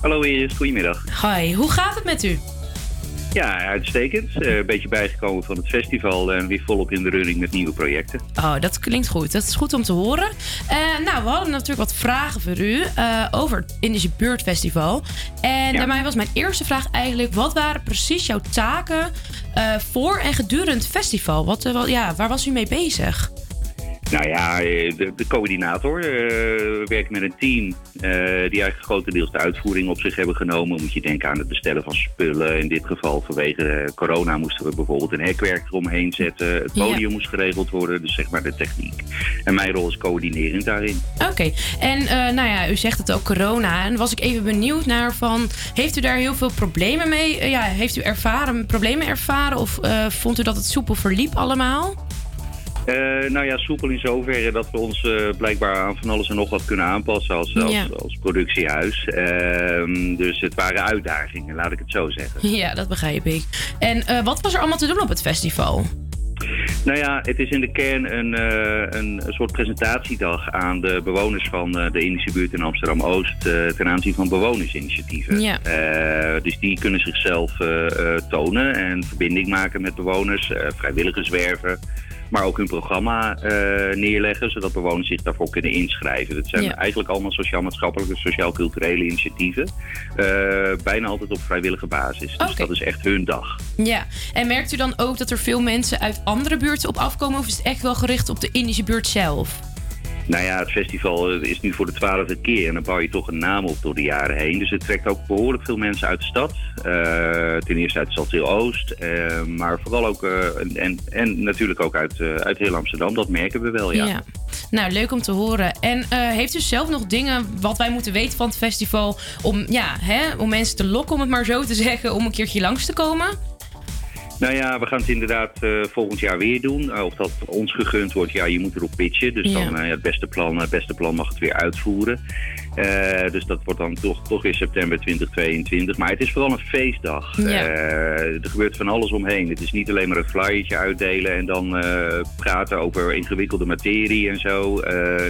Hallo Iris, goedemiddag. Hi, hoe gaat het met u? Ja, uitstekend. Eh, een beetje bijgekomen van het festival en weer volop in de running met nieuwe projecten. Oh, dat klinkt goed. Dat is goed om te horen. Eh, nou, we hadden natuurlijk wat vragen voor u eh, over het Indische Buurtfestival. En daarmee was mijn eerste vraag eigenlijk: wat waren precies jouw taken voor en gedurende het festival? Wat, wel- ja, waar was u mee bezig? Nou ja, eh, de, de coördinator eh, we werken met een team eh, die eigenlijk grotendeels de uitvoering op zich hebben genomen. Moet je denken aan het bestellen van spullen. In dit geval vanwege eh, corona moesten we bijvoorbeeld een hekwerk eromheen zetten. Het Ja. podium moest geregeld worden, dus zeg maar de techniek. En mijn rol is coördinerend daarin. Oké, en eh, nou ja, u zegt het ook corona. En was ik even benieuwd naar van, heeft u daar heel veel problemen mee? Eh, ja, heeft u ervaren, problemen ervaren of eh, vond u dat het soepel verliep allemaal? Eh, nou ja, soepel in zoverre dat we ons eh, blijkbaar aan van alles en nog wat kunnen aanpassen als, als, Ja. als productiehuis. Ehm, dus het waren uitdagingen, laat ik het zo zeggen. Ja, dat begrijp ik. En eh, wat was er allemaal te doen op het festival? Nou ja, het is in de kern een, een, soort presentatiedag aan de bewoners van de Indische buurt in Amsterdam-Oost ten aanzien van bewonersinitiatieven. Ja. Dus die kunnen zichzelf tonen en verbinding maken met bewoners, eh, vrijwilligers werven. Maar ook hun programma eh, neerleggen, zodat bewoners zich daarvoor kunnen inschrijven. Dat zijn Ja. eigenlijk allemaal sociaal-maatschappelijke, sociaal-culturele initiatieven. eh, bijna altijd op vrijwillige basis. Dus dat is echt hun dag. Ja, en merkt u dan ook dat er veel mensen uit andere buurten op afkomen? Of is het echt wel gericht op de Indische buurt zelf? Nou ja, het festival eh, is nu voor de twaalfde keer en dan bouw je toch een naam op door de jaren heen. Dus het trekt ook behoorlijk veel mensen uit de stad. Eh, ten eerste uit Saltil Oost, eh, maar vooral ook, en, en, natuurlijk ook uit, uit heel Amsterdam. Dat merken we wel, ja. Nou, leuk om te horen. En heeft u zelf nog dingen wat wij moeten weten van het festival... om, ja, hè, om mensen te lokken, om het maar zo te zeggen... om een keertje langs te komen? Nou ja, we gaan het inderdaad eh, volgend jaar weer doen. Eh, of dat ons gegund wordt, ja, je moet erop pitchen. Dus Ja. dan eh, ja, het beste plan, het beste plan mag het weer uitvoeren. Eh, dus dat wordt dan toch, toch in september 2022. Maar het is vooral een feestdag. Ja. Eh, er gebeurt van alles omheen. Het is niet alleen maar een flyertje uitdelen en dan eh, praten over ingewikkelde materie en zo.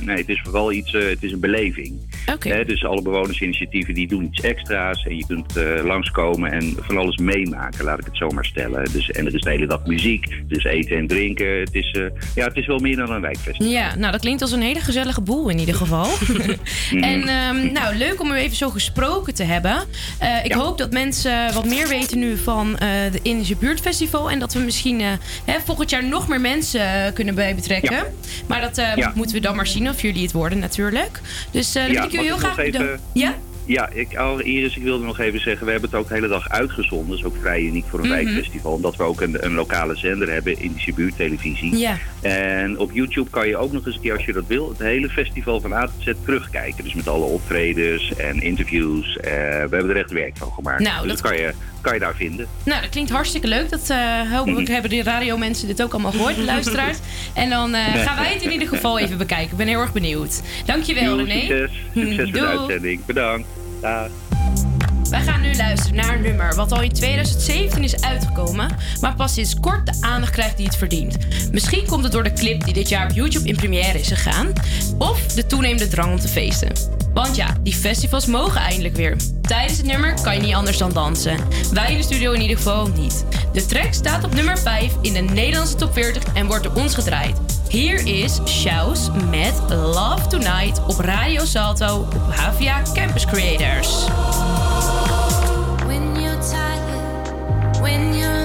Nee, het is vooral iets, het is een beleving. Hè, dus alle bewonersinitiatieven die doen iets extra's en je kunt langskomen en van alles meemaken, laat ik het zo maar stellen. Dus, en er is de hele dag muziek, dus eten en drinken. Het is, ja, het is wel meer dan een wijkfestival. Ja, nou dat klinkt als een hele gezellige boel in ieder geval. en ehm, nou, leuk om u even zo gesproken te hebben. Eh, ik hoop dat mensen wat meer weten nu van eh de Indische Buurtfestival. En dat we misschien eh, hè, volgend jaar nog meer mensen kunnen bij betrekken. Maar dat Ja. moeten we dan maar zien of jullie het worden natuurlijk. Dus dan wil ik u heel graag even- bedanken. Ja? Ja, ik, Iris, ik wilde nog even zeggen, we hebben het ook de hele dag uitgezonden. Dat is ook vrij uniek voor een Mhm. wijkfestival. Omdat we ook een, een lokale zender hebben, Indische buurttelevisie. Ja. En op YouTube kan je ook nog eens een keer, als je dat wil, het hele festival van A tot Z terugkijken. Dus met alle optredens en interviews. Eh, we hebben er echt werk van gemaakt. Nou, dus dat- kan je, kan je daar vinden. Nou, dat klinkt hartstikke leuk. Dat eh, hopelijk Mhm. hebben de radiomensen dit ook allemaal gehoord, de luisteraars. En dan eh, gaan wij het in ieder geval even bekijken. Ik ben heel erg benieuwd. Dankjewel, Joe, René. Succes, succes met de uitzending. Bedankt. Dag. Wij gaan nu luisteren naar een nummer wat al in 2017 is uitgekomen, maar pas sinds kort de aandacht krijgt die het verdient. Misschien komt het door de clip die dit jaar op YouTube in première is gegaan, of de toenemende drang om te feesten. Want ja, die festivals mogen eindelijk weer. Tijdens het nummer kan je niet anders dan dansen. Wij in de studio in ieder geval niet. De track staat op nummer 5 in de Nederlandse top 40 en wordt door ons gedraaid. Hier is Shouse met Love Tonight op Radio Salto op HVA Campus Creators. When you're tired, when you're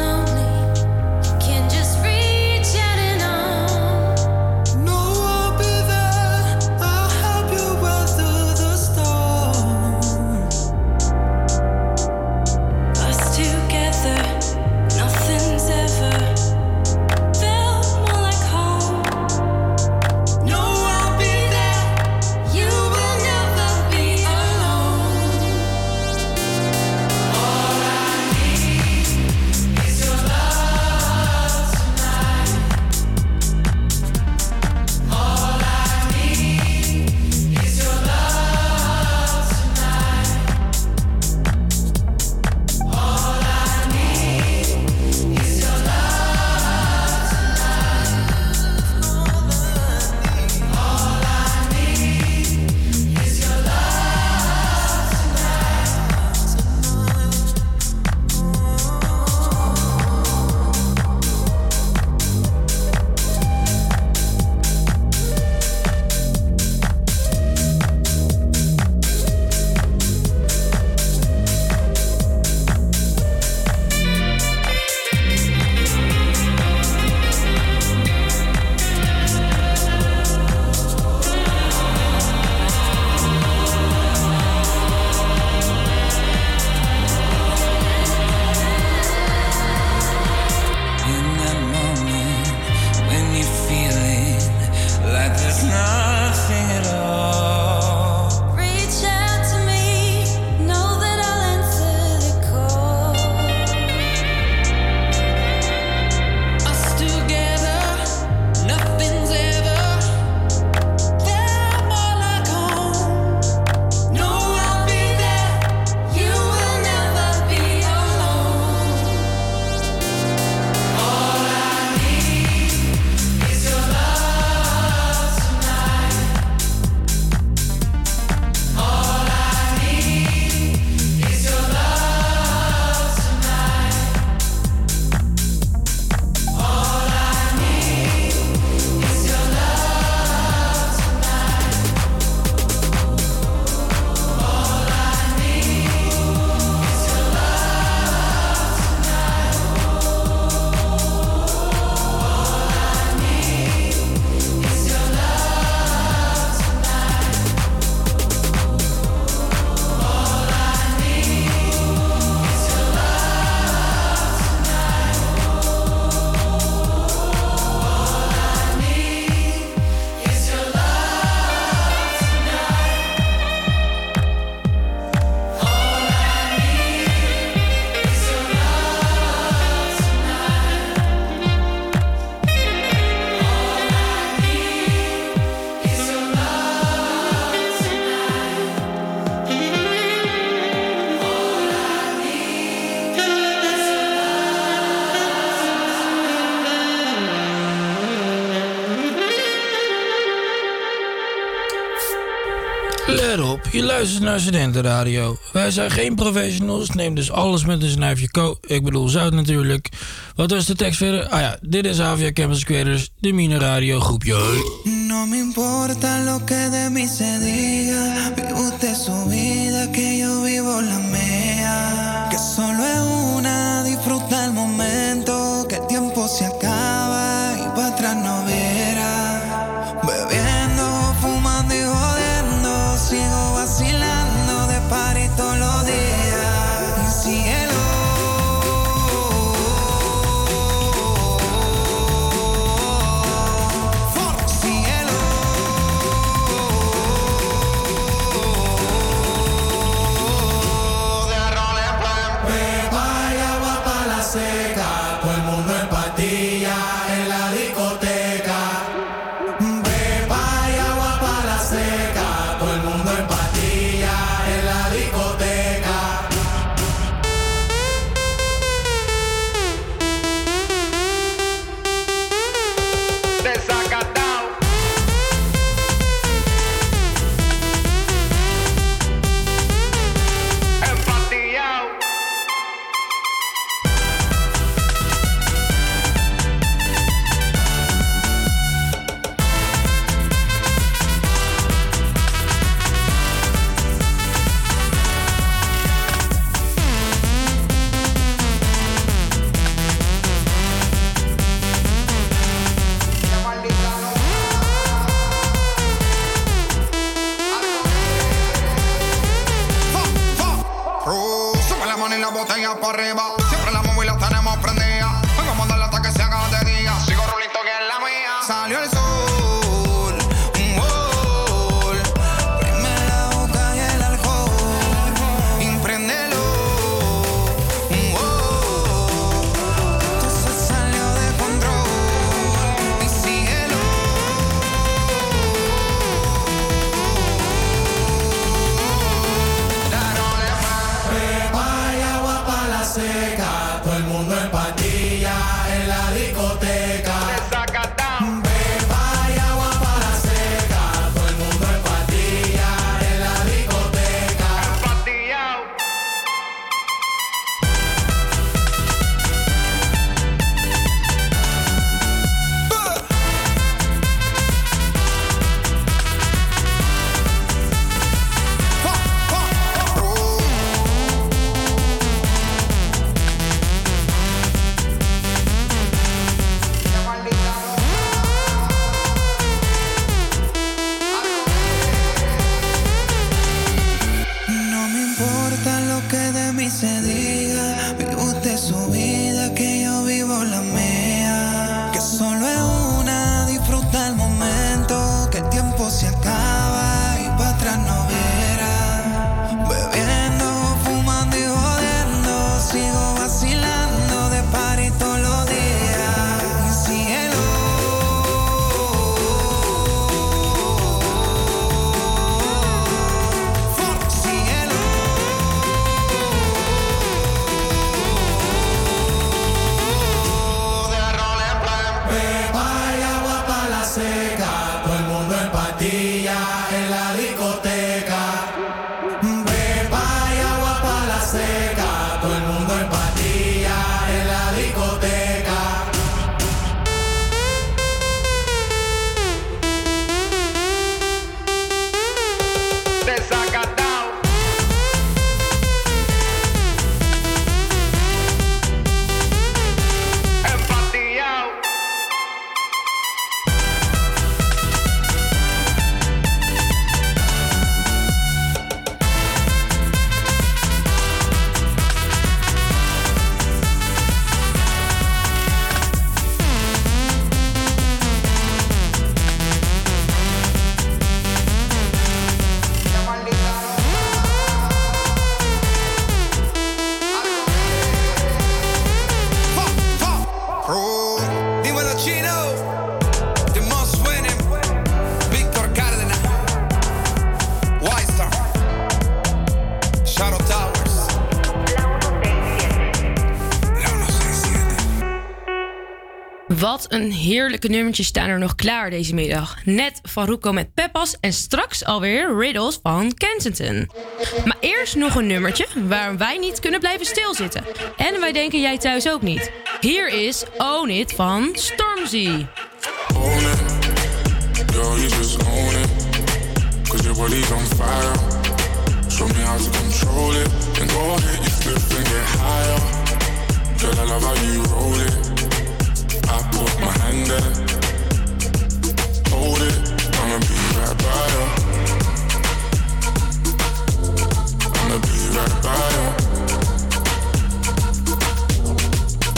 naar Studentenradio. Wij zijn geen professionals, neem dus alles met een snijfje ko. Ik bedoel zout natuurlijk. Wat was de tekst verder? Ah ja, dit is Avia Campus Creators, de Mine Radio groepje. No me importa lo que de mí se diga, usted su vida, que yo vivo la mía. Een heerlijke nummertjes staan er nog klaar deze middag. Net van Ruko met Peppas en straks alweer Riddles van Kensington. Maar eerst nog een nummertje waar wij niet kunnen blijven stilzitten. En wij denken jij thuis ook niet. Hier is Own It van Stormzy. Girl, you just own it. Cause your body's on fire. Show me how to control it. And go ahead, you flip and get higher. Girl, I love you roll it. There. Hold it. I'ma be right by you. I'ma be right by you.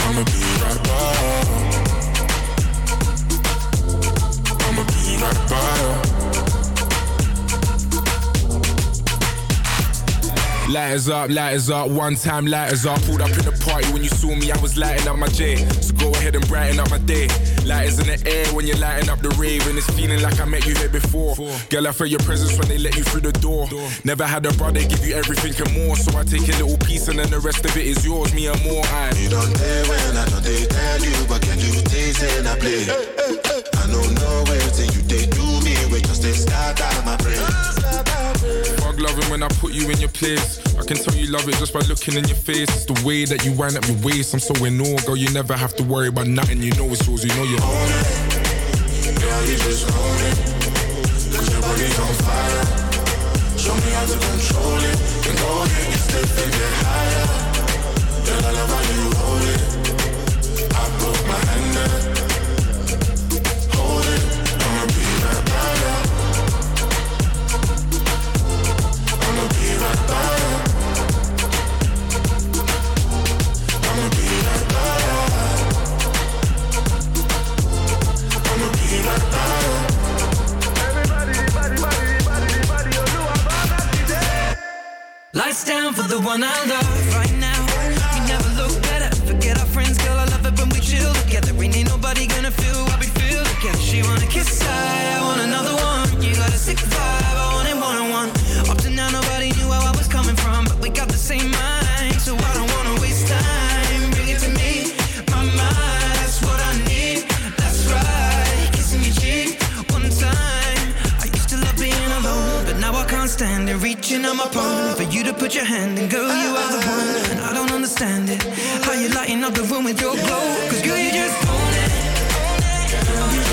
I'ma be right by you. I'ma be right by you. Up, up, one time lighters up. Pulled up in the party when you saw me, I was lighting up my J. So go ahead and brighten up my day. Lighters in the air when you're lighting up the rave, and it's feeling like I met you here before. Girl, I feel your presence when they let you through the door. Never had a brother give you everything and more, so I take a little piece and then the rest of it is yours, me and more. I You don't dare when I know they tell you, but can you taste and I play? I don't know where you they do me, we just they start out my brain. Fuck loving when I put you in your place. I can tell you love it just by looking in your face. It's the way that you wind up your waist. I'm so in awe, girl. You never have to worry about nothing. You know it's yours. You know you own it. Girl, you just own it. Cause your body's on fire. Show me how to control it. And go ahead, get stiff and get higher. Girl, I love how you roll it. I my. Lights down for the one I love right now. You never look better. Forget our friends, girl. I love it when we chill together. Ain't ain't nobody gonna feel what we feel together. She wanna kiss, Reaching on my phone for you to put your hand in, girl, you are the one, and I don't understand it. How you lighting up the room with your glow? Cause girl, you just own it. Girl, you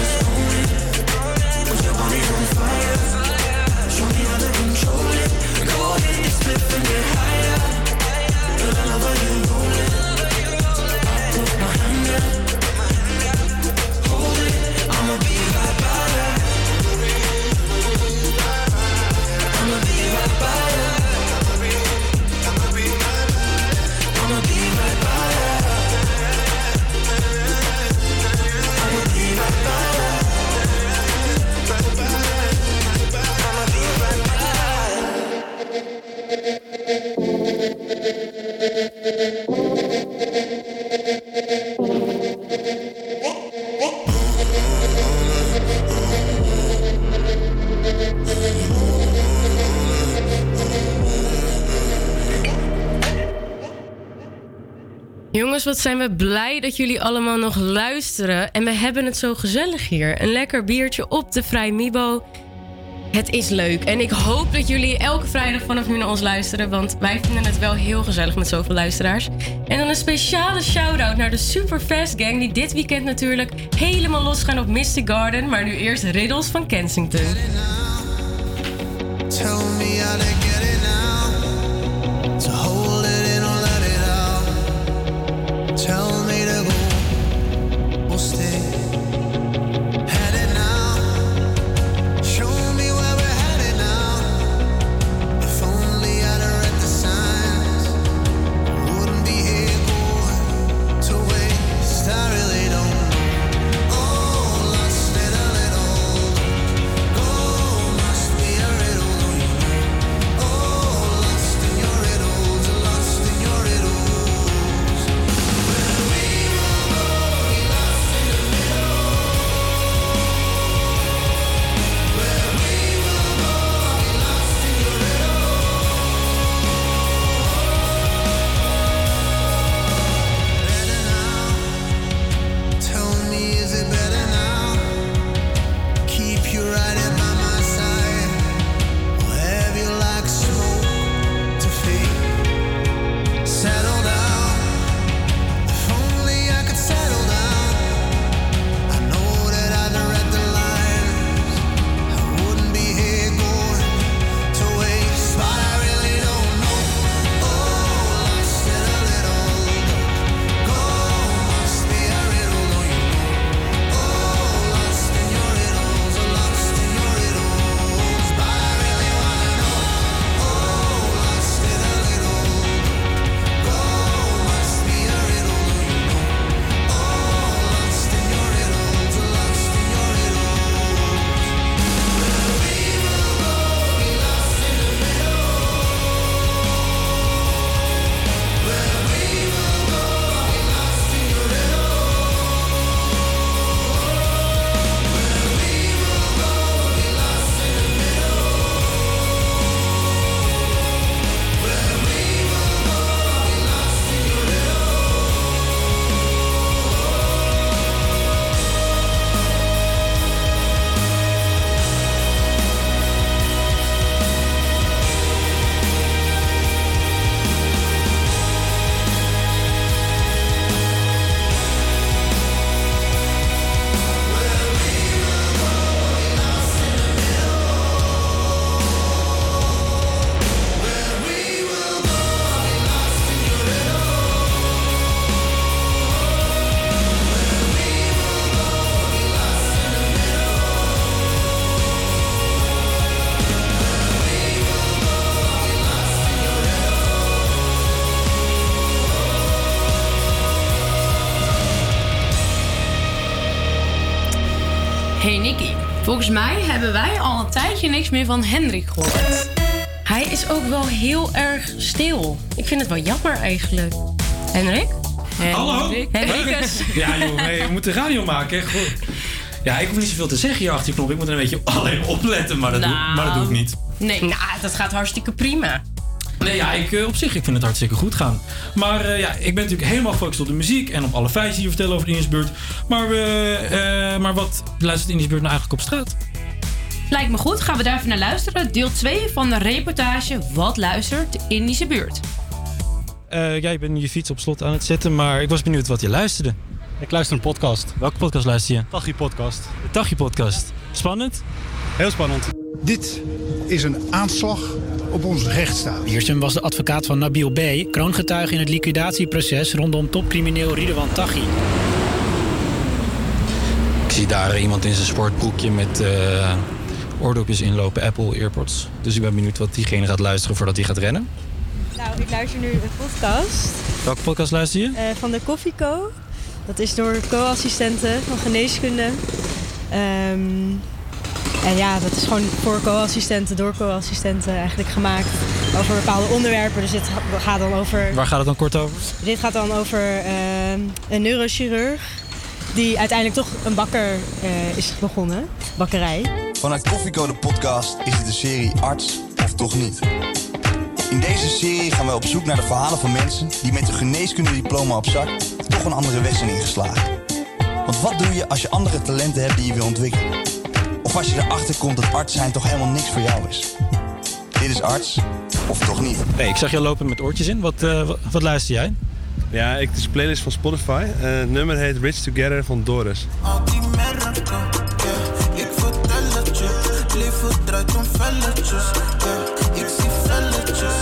on fire. Show me how to control it. Jongens, wat zijn we blij dat jullie allemaal nog luisteren. En we hebben het zo gezellig hier. Een lekker biertje op de Vrij Mibo. Het is leuk. En ik hoop dat jullie elke vrijdag vanaf nu naar ons luisteren. Want wij vinden het wel heel gezellig met zoveel luisteraars. En dan een speciale shout-out naar de Super Fast Gang. Die dit weekend natuurlijk helemaal losgaan op Mystic Garden. Maar nu eerst Riddles van Kensington. Volgens mij hebben wij al een tijdje niks meer van Hendrik gehoord. Hij is ook wel heel erg stil. Ik vind het wel jammer eigenlijk. Henrik? Hallo? Henrikus. Ja, joh, we moeten radio maken. Goed. Ja, ik hoef niet zoveel te zeggen hier achter je knop. Ik moet er een beetje alleen opletten, maar dat, doe, maar dat doe ik niet. Nee. Nou, dat gaat hartstikke prima. Nee, ja, ik, eh, op zich ik vind het hartstikke goed gaan. Maar eh, ja, ik ben natuurlijk helemaal gefocust op de muziek en op alle feiten die we vertellen over de Indiesbuurt. Maar, eh, maar wat luistert de Indiesbuurt nou eigenlijk op straat? Lijkt me goed, gaan we daar even naar luisteren. Deel 2 van de reportage Wat luistert de Indische buurt? Eh, jij bent je fiets op slot aan het zetten, maar ik was benieuwd wat je luisterde. Ik luister een podcast. Welke podcast luister je? Tachi podcast. De Tachi podcast. Spannend? Heel spannend. Dit is een aanslag op onze rechtsstaat. Wiersum was de advocaat van Nabil B., kroongetuige in het liquidatieproces rondom topcrimineel Ridwan Taghi. Zie daar iemand in zijn sportbroekje met eh oordopjes inlopen, Apple Earpods. Dus ik ben benieuwd wat diegene gaat luisteren voordat hij gaat rennen. Nou, ik luister nu een podcast Welke podcast luister je? eh, van de Coffee Co. Dat is door co-assistenten van geneeskunde. Ehm, en ja, dat is gewoon voor co-assistenten, door co-assistenten eigenlijk gemaakt. Over bepaalde onderwerpen. Dus dit gaat dan over... Waar gaat het dan kort over? Dit gaat dan over ehm, een neurochirurg die uiteindelijk toch een bakker eh, is begonnen. Bakkerij. Vanuit Koffieko de podcast is dit de serie Arts of Toch Niet. In deze serie gaan we op zoek naar de verhalen van mensen die met een geneeskundediploma op zak toch een andere weg zijn ingeslagen. Want wat doe je als je andere talenten hebt die je wil ontwikkelen? Of als je erachter komt dat arts zijn toch helemaal niks voor jou is? Dit is Arts of Toch Niet. Hey, ik zag je lopen met oortjes in. Wat, eh, wat, wat luister jij? Ja, ik, het is een playlist van Spotify. En het nummer heet Rich Together van Doris. Al die merken, yeah. Ik vertel het je. Het leven draait om velletjes, yeah. Ik zie velletjes.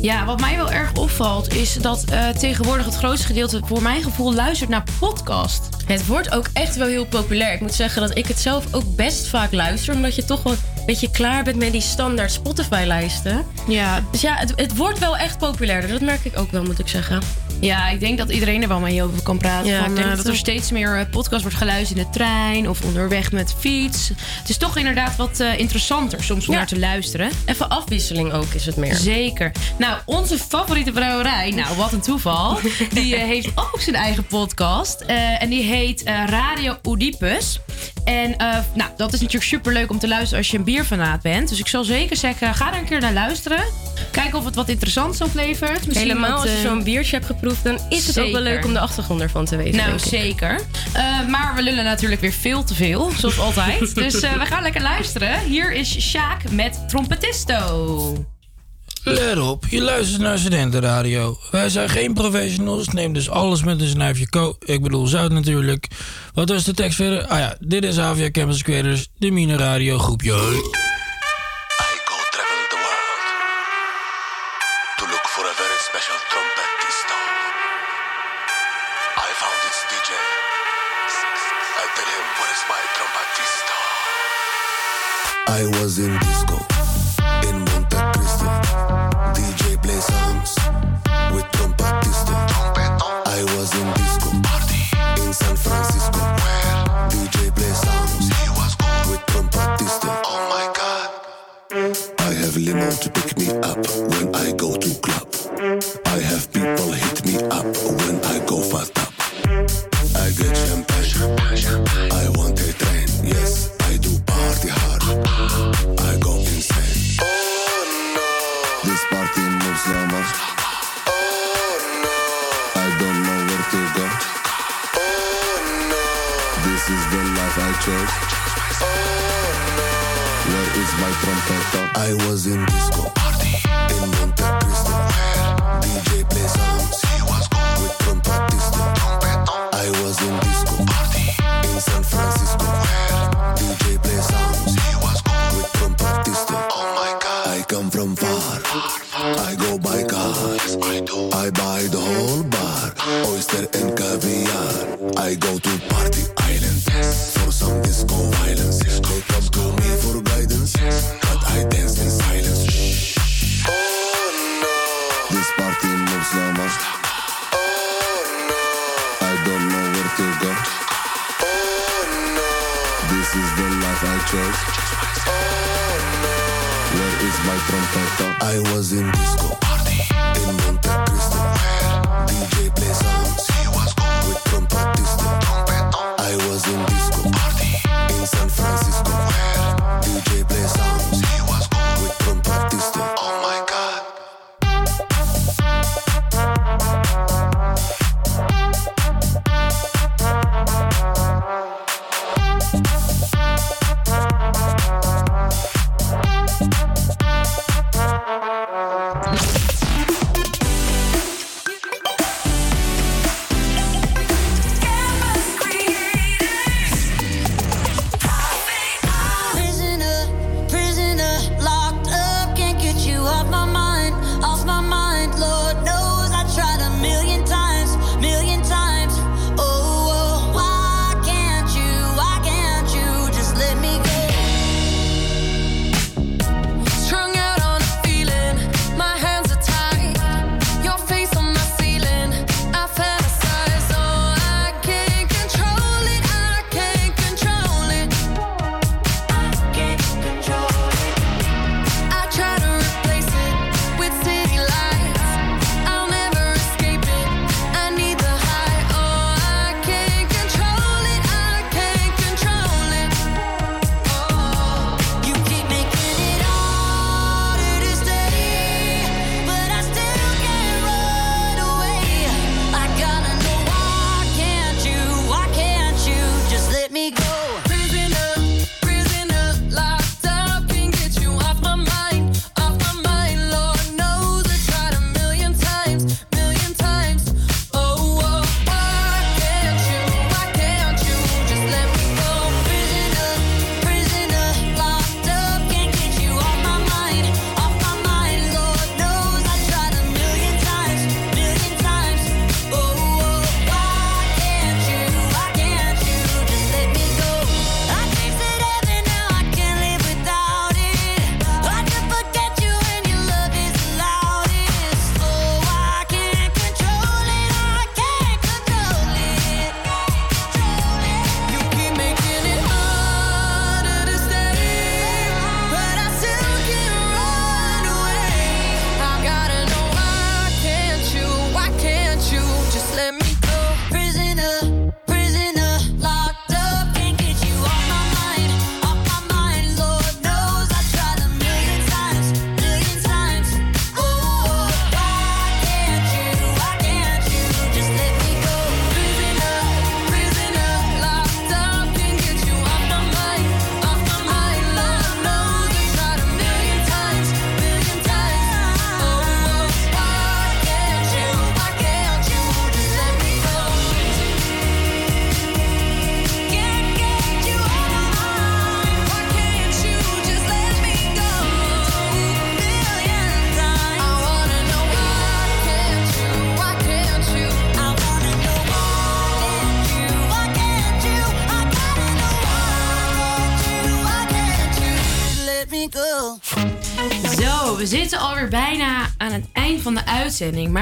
Ja, wat mij wel erg opvalt is dat eh, tegenwoordig het grootste gedeelte voor mijn gevoel luistert naar podcast. Het wordt ook echt wel heel populair. Ik moet zeggen dat ik het zelf ook best vaak luister. Omdat je toch wel een beetje klaar bent met die standaard Spotify-lijsten. Ja. Dus ja, het, het wordt wel echt populairder. Dat merk ik ook wel, moet ik zeggen. Ja, ik denk dat iedereen er wel mee over kan praten. Ja, van, ik denk eh, dat er steeds meer eh, podcast wordt geluisterd in de trein of onderweg met fiets. Het is toch inderdaad wat eh, interessanter soms om Ja. naar te luisteren. Even afwisseling ook is het meer. Zeker. Nou, onze favoriete brouwerij, nou wat een toeval, die heeft ook zijn eigen podcast. En die heet Radio Oedipus. En nou, dat is natuurlijk super leuk om te luisteren als je een bierfanaat bent. Dus ik zal zeker zeggen, ga er een keer naar luisteren. Kijken of het wat interessants oplevert. Misschien Helemaal wat, als je zo'n biertje hebt geproefd, dan is het ook wel leuk om de achtergrond ervan te weten. Nou, denk ik. zeker. Eh, maar we lullen natuurlijk weer veel te veel, zoals altijd. dus eh, we gaan lekker luisteren. Hier is Sjaak met Trompetisto. Let op, je luistert naar studentenradio. Wij zijn geen professionals, neem dus alles met een snuifje ko. Ik bedoel zout natuurlijk. Wat was de tekst verder? Ah ja, dit is Avia Campus Creators, de Mine Radio groepje. I was in disco in Monte Cristo. DJ play songs with trompetista. I was in disco party in San Francisco. Where DJ play songs he was cool. with trompetista. Oh my God. I have limo to pick me up when I go to club. I have people hit me up when I go fast up. I get champagne. I was in disco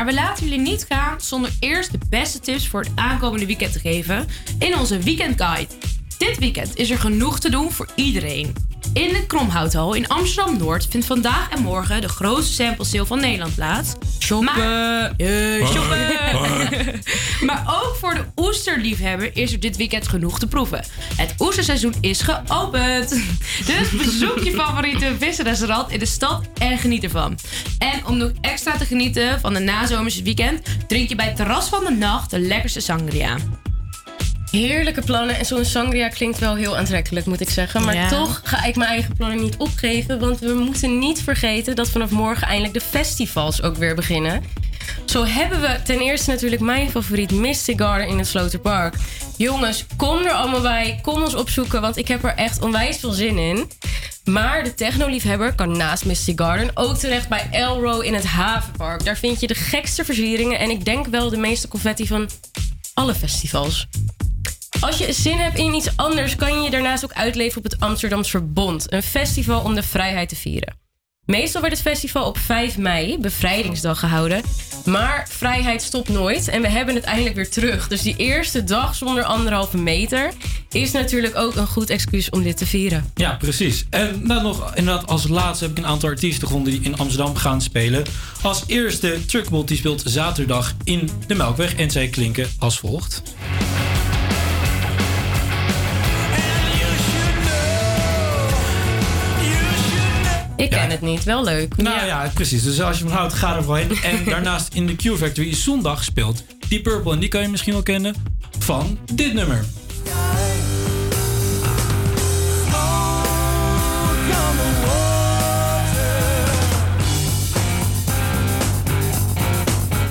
we laten jullie niet gaan zonder eerst de beste tips voor het aankomende weekend te geven in onze Weekend Guide. Dit weekend is er genoeg te doen voor iedereen. In de Kromhouthal in Amsterdam Noord vindt vandaag en morgen de grootste sample sale van Nederland plaats. Shoppen! Eh, shoppen! maar ook voor de oesterliefhebber is er dit weekend genoeg te proeven. Het oesterseizoen is geopend. Dus bezoek je favoriete visrestaurant in de stad en geniet ervan. En om nog extra te genieten van de nazomerse weekend, drink je bij het terras van de nacht de lekkerste sangria. Heerlijke plannen. En zo'n sangria klinkt wel heel aantrekkelijk, moet ik zeggen. Maar Ja. toch ga ik mijn eigen plannen niet opgeven. Want we moeten niet vergeten dat vanaf morgen eindelijk de festivals ook weer beginnen. Zo hebben we ten eerste natuurlijk mijn favoriet Mystic Garden in het Sloterpark. Jongens, kom er allemaal bij. Kom ons opzoeken, want ik heb er echt onwijs veel zin in. Maar de technoliefhebber kan naast Mystic Garden ook terecht bij Elro in het Havenpark. Daar vind je de gekste versieringen en ik denk wel de meeste confetti van alle festivals. Als je zin hebt in iets anders, kan je je daarnaast ook uitleven op het Amsterdams Verbond. Een festival om de vrijheid te vieren. Meestal wordt het festival op 5 mei, bevrijdingsdag, gehouden. Maar vrijheid stopt nooit en we hebben het eindelijk weer terug. Dus die eerste dag zonder anderhalve meter is natuurlijk ook een goed excuus om dit te vieren. Ja, precies. En dan nog, inderdaad, als laatste heb ik een aantal artiesten gevonden die in Amsterdam gaan spelen. Als eerste, Truckbot, die speelt zaterdag in de Melkweg. En zij klinken als volgt. Ik ken het niet, wel leuk. Nou ja. precies. Dus als je van houdt, ga er wel heen. En daarnaast in de Q Factory zondag speelt Deep Purple. En die kan je misschien wel kennen van dit nummer.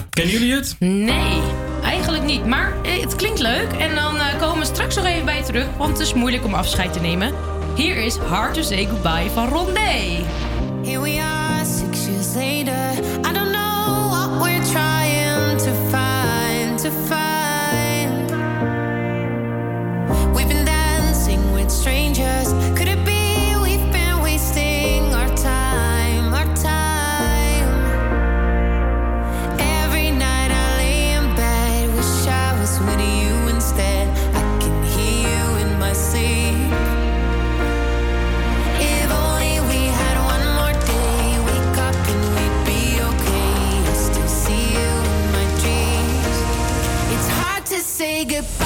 Kennen jullie het? Nee, eigenlijk niet. Maar eh, het klinkt leuk. En dan eh, komen we straks nog even bij je terug, want het is moeilijk om afscheid te nemen. Hier is Hard to Say Goodbye van Rondé. Here we are, six years later. I don't know what we're trying to find, to find. We've been dancing with strangers. To say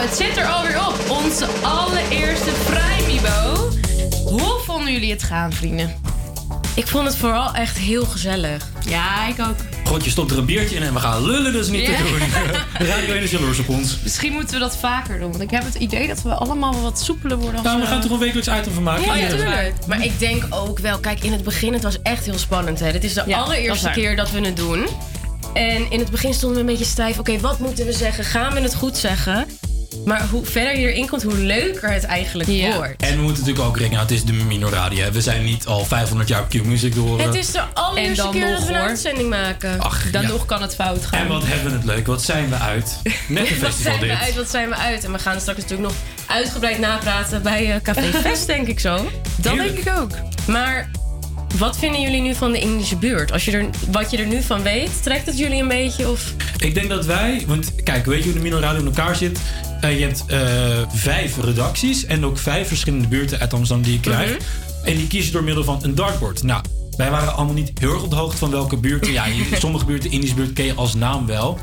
het zit er alweer op. Onze allereerste Vrijmibo. Hoe vonden jullie het gaan, vrienden? Ik vond het vooral echt heel gezellig. Ja, ik ook. God, je stopt er een biertje in en we gaan lullen, dus niet Ja. te doen. De radio 1 is jaloers op ons. Misschien moeten we dat vaker doen. Want ik heb het idee dat we allemaal wel wat soepeler worden. Als Nou, we gaan toch een wekelijks item van maken? Ja, natuurlijk. Maar ik denk ook wel, kijk, in het begin, het was echt heel spannend. Hè. Dit is de Ja, dat allereerste is keer dat we het doen. En in het begin stonden we een beetje stijf. Oké, wat moeten we zeggen? Gaan we het goed zeggen? Maar hoe verder je erin komt, hoe leuker het eigenlijk wordt. En we moeten natuurlijk ook rekenen, het is de Minor Radio. hè. We zijn niet al 500 jaar op Q-Music door. Het is de allereerste En dan keer nog, dat we een hoor. uitzending maken. Ach, Dan ja. nog kan het fout gaan. En wat hebben we het leuk, wat zijn we uit. Net een wat festival zijn we dit. uit, wat zijn we uit? En we gaan straks natuurlijk nog uitgebreid napraten bij eh, Café Fest, denk ik zo. Dat Heerlijk. denk ik ook. Maar wat vinden jullie nu van de Indische buurt? Als je er, wat je er nu van weet, trekt het jullie een beetje? Of... Ik denk dat wij, want kijk, weet je hoe de Minor Radio in elkaar zit? Eh, je hebt eh, vijf redacties en ook vijf verschillende buurten uit Amsterdam die je krijgt. Mhm. En die kiezen door middel van een dartboard. Nou, wij waren allemaal niet heel erg op de hoogte van welke buurten. Ja, in sommige buurten, Indische buurt, ken je als naam wel.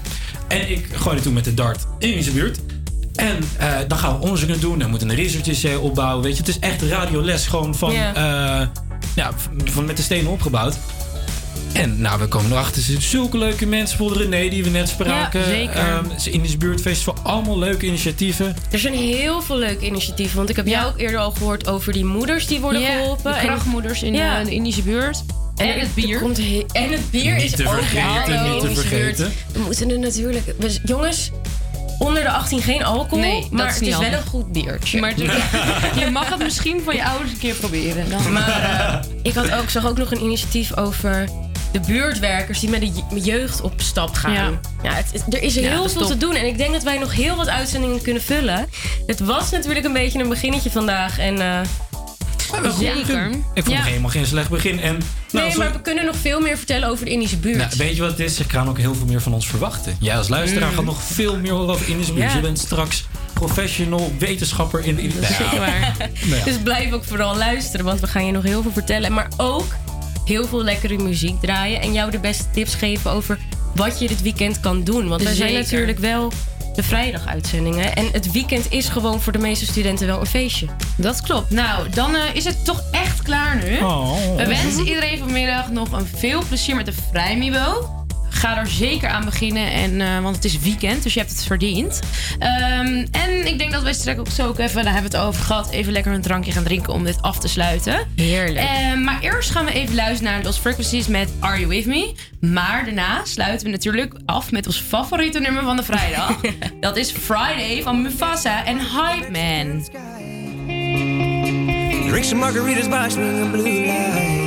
En ik gooide toen met de dart Indische buurt. En eh, dan gaan we onderzoeken doen. Dan moeten we een research essay opbouwen. Weet je, het is echt radioles gewoon van, ja, van met de stenen opgebouwd. En nou, we komen erachter. Er zitten zulke leuke mensen. Bijvoorbeeld René, die we net spraken. Ja, zeker. Ehm, ze in de buurtfestival. Allemaal leuke initiatieven. Er zijn heel veel leuke initiatieven. Want ik heb jou ook eerder al gehoord over die moeders die worden Ja, geholpen. de En- krachtmoeders in Ja. de, de Indische buurt. En, het bier. er komt en het bier Niet is te vergeten, hallo, niet te vergeten. We moeten er natuurlijk... we- jongens, onder de 18 geen alcohol. Nee, dat maar is het is wel een goed biertje. Maar je mag het misschien van je ouders een keer proberen. Dan. Maar eh, ik had ook, zag ook nog een initiatief over de buurtwerkers die met de je- jeugd op stap gaan. Ja. Ja. het, het- er is heel veel te doen. En ik denk dat wij nog heel wat uitzendingen kunnen vullen. Het was natuurlijk een beetje een beginnetje vandaag. En, Zeker. Ik vond Ja. het helemaal geen slecht begin. En, nou, nee, maar we kunnen nog veel meer vertellen over de Indische buurt. nou, weet je wat het is? Ze gaan ook heel veel meer van ons verwachten. Jij als luisteraar Mm. gaat nog veel meer horen over Indische buurt. Ja. Je bent straks professional wetenschapper in de Dat is zeker waar. Nou ja. Dus blijf ook vooral luisteren, want we gaan je nog heel veel vertellen. Maar ook heel veel lekkere muziek draaien. En jou de beste tips geven over wat je dit weekend kan doen. Want we zijn natuurlijk wel de vrijdaguitzendingen. En het weekend is gewoon voor de meeste studenten wel een feestje. Dat klopt. Nou, dan eh, is het toch echt klaar nu. Oh. We wensen iedereen vanmiddag nog een veel plezier met de Vrijmibo. Ga er zeker aan beginnen, en, eh, want het is weekend, dus je hebt het verdiend. Ehm, en ik denk dat wij straks ook zo ook even, daar hebben we het over gehad, even lekker een drankje gaan drinken om dit af te sluiten. Heerlijk. Ehm, maar eerst gaan we even luisteren naar Lost Frequencies met Are You With Me? Maar daarna sluiten we natuurlijk af met ons favoriete nummer van de vrijdag. dat is Friday van Mufasa en Hype Man. Drink some margaritas by blue lights.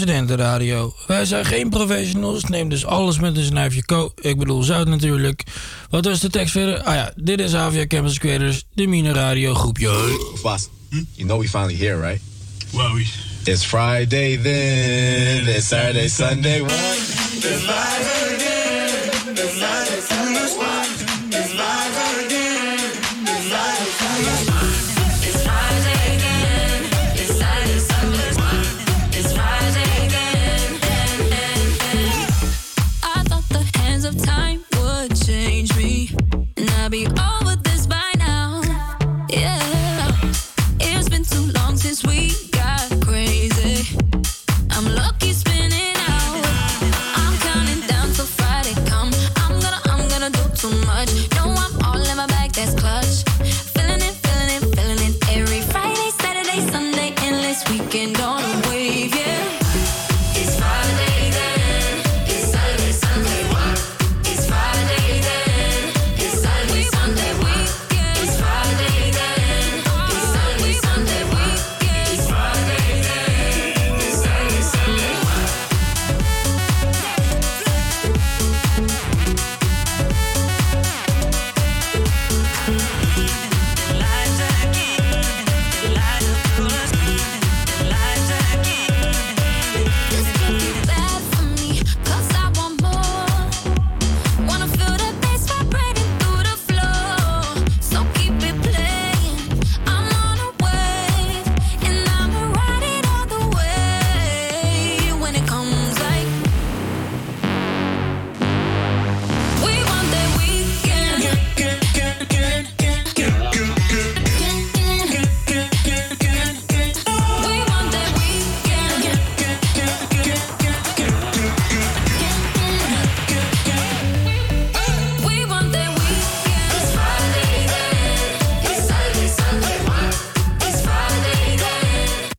Studentenradio. Wij zijn geen professionals, neem dus alles met een snuifje ko. Ik bedoel zout natuurlijk. Wat was de tekst verder? Ah ja, dit is Avia Campus Creators, de Mine Radio groepje. Boss, you know we finally here, right? Well, we. It's Friday then. It's Saturday, Sunday. Friday.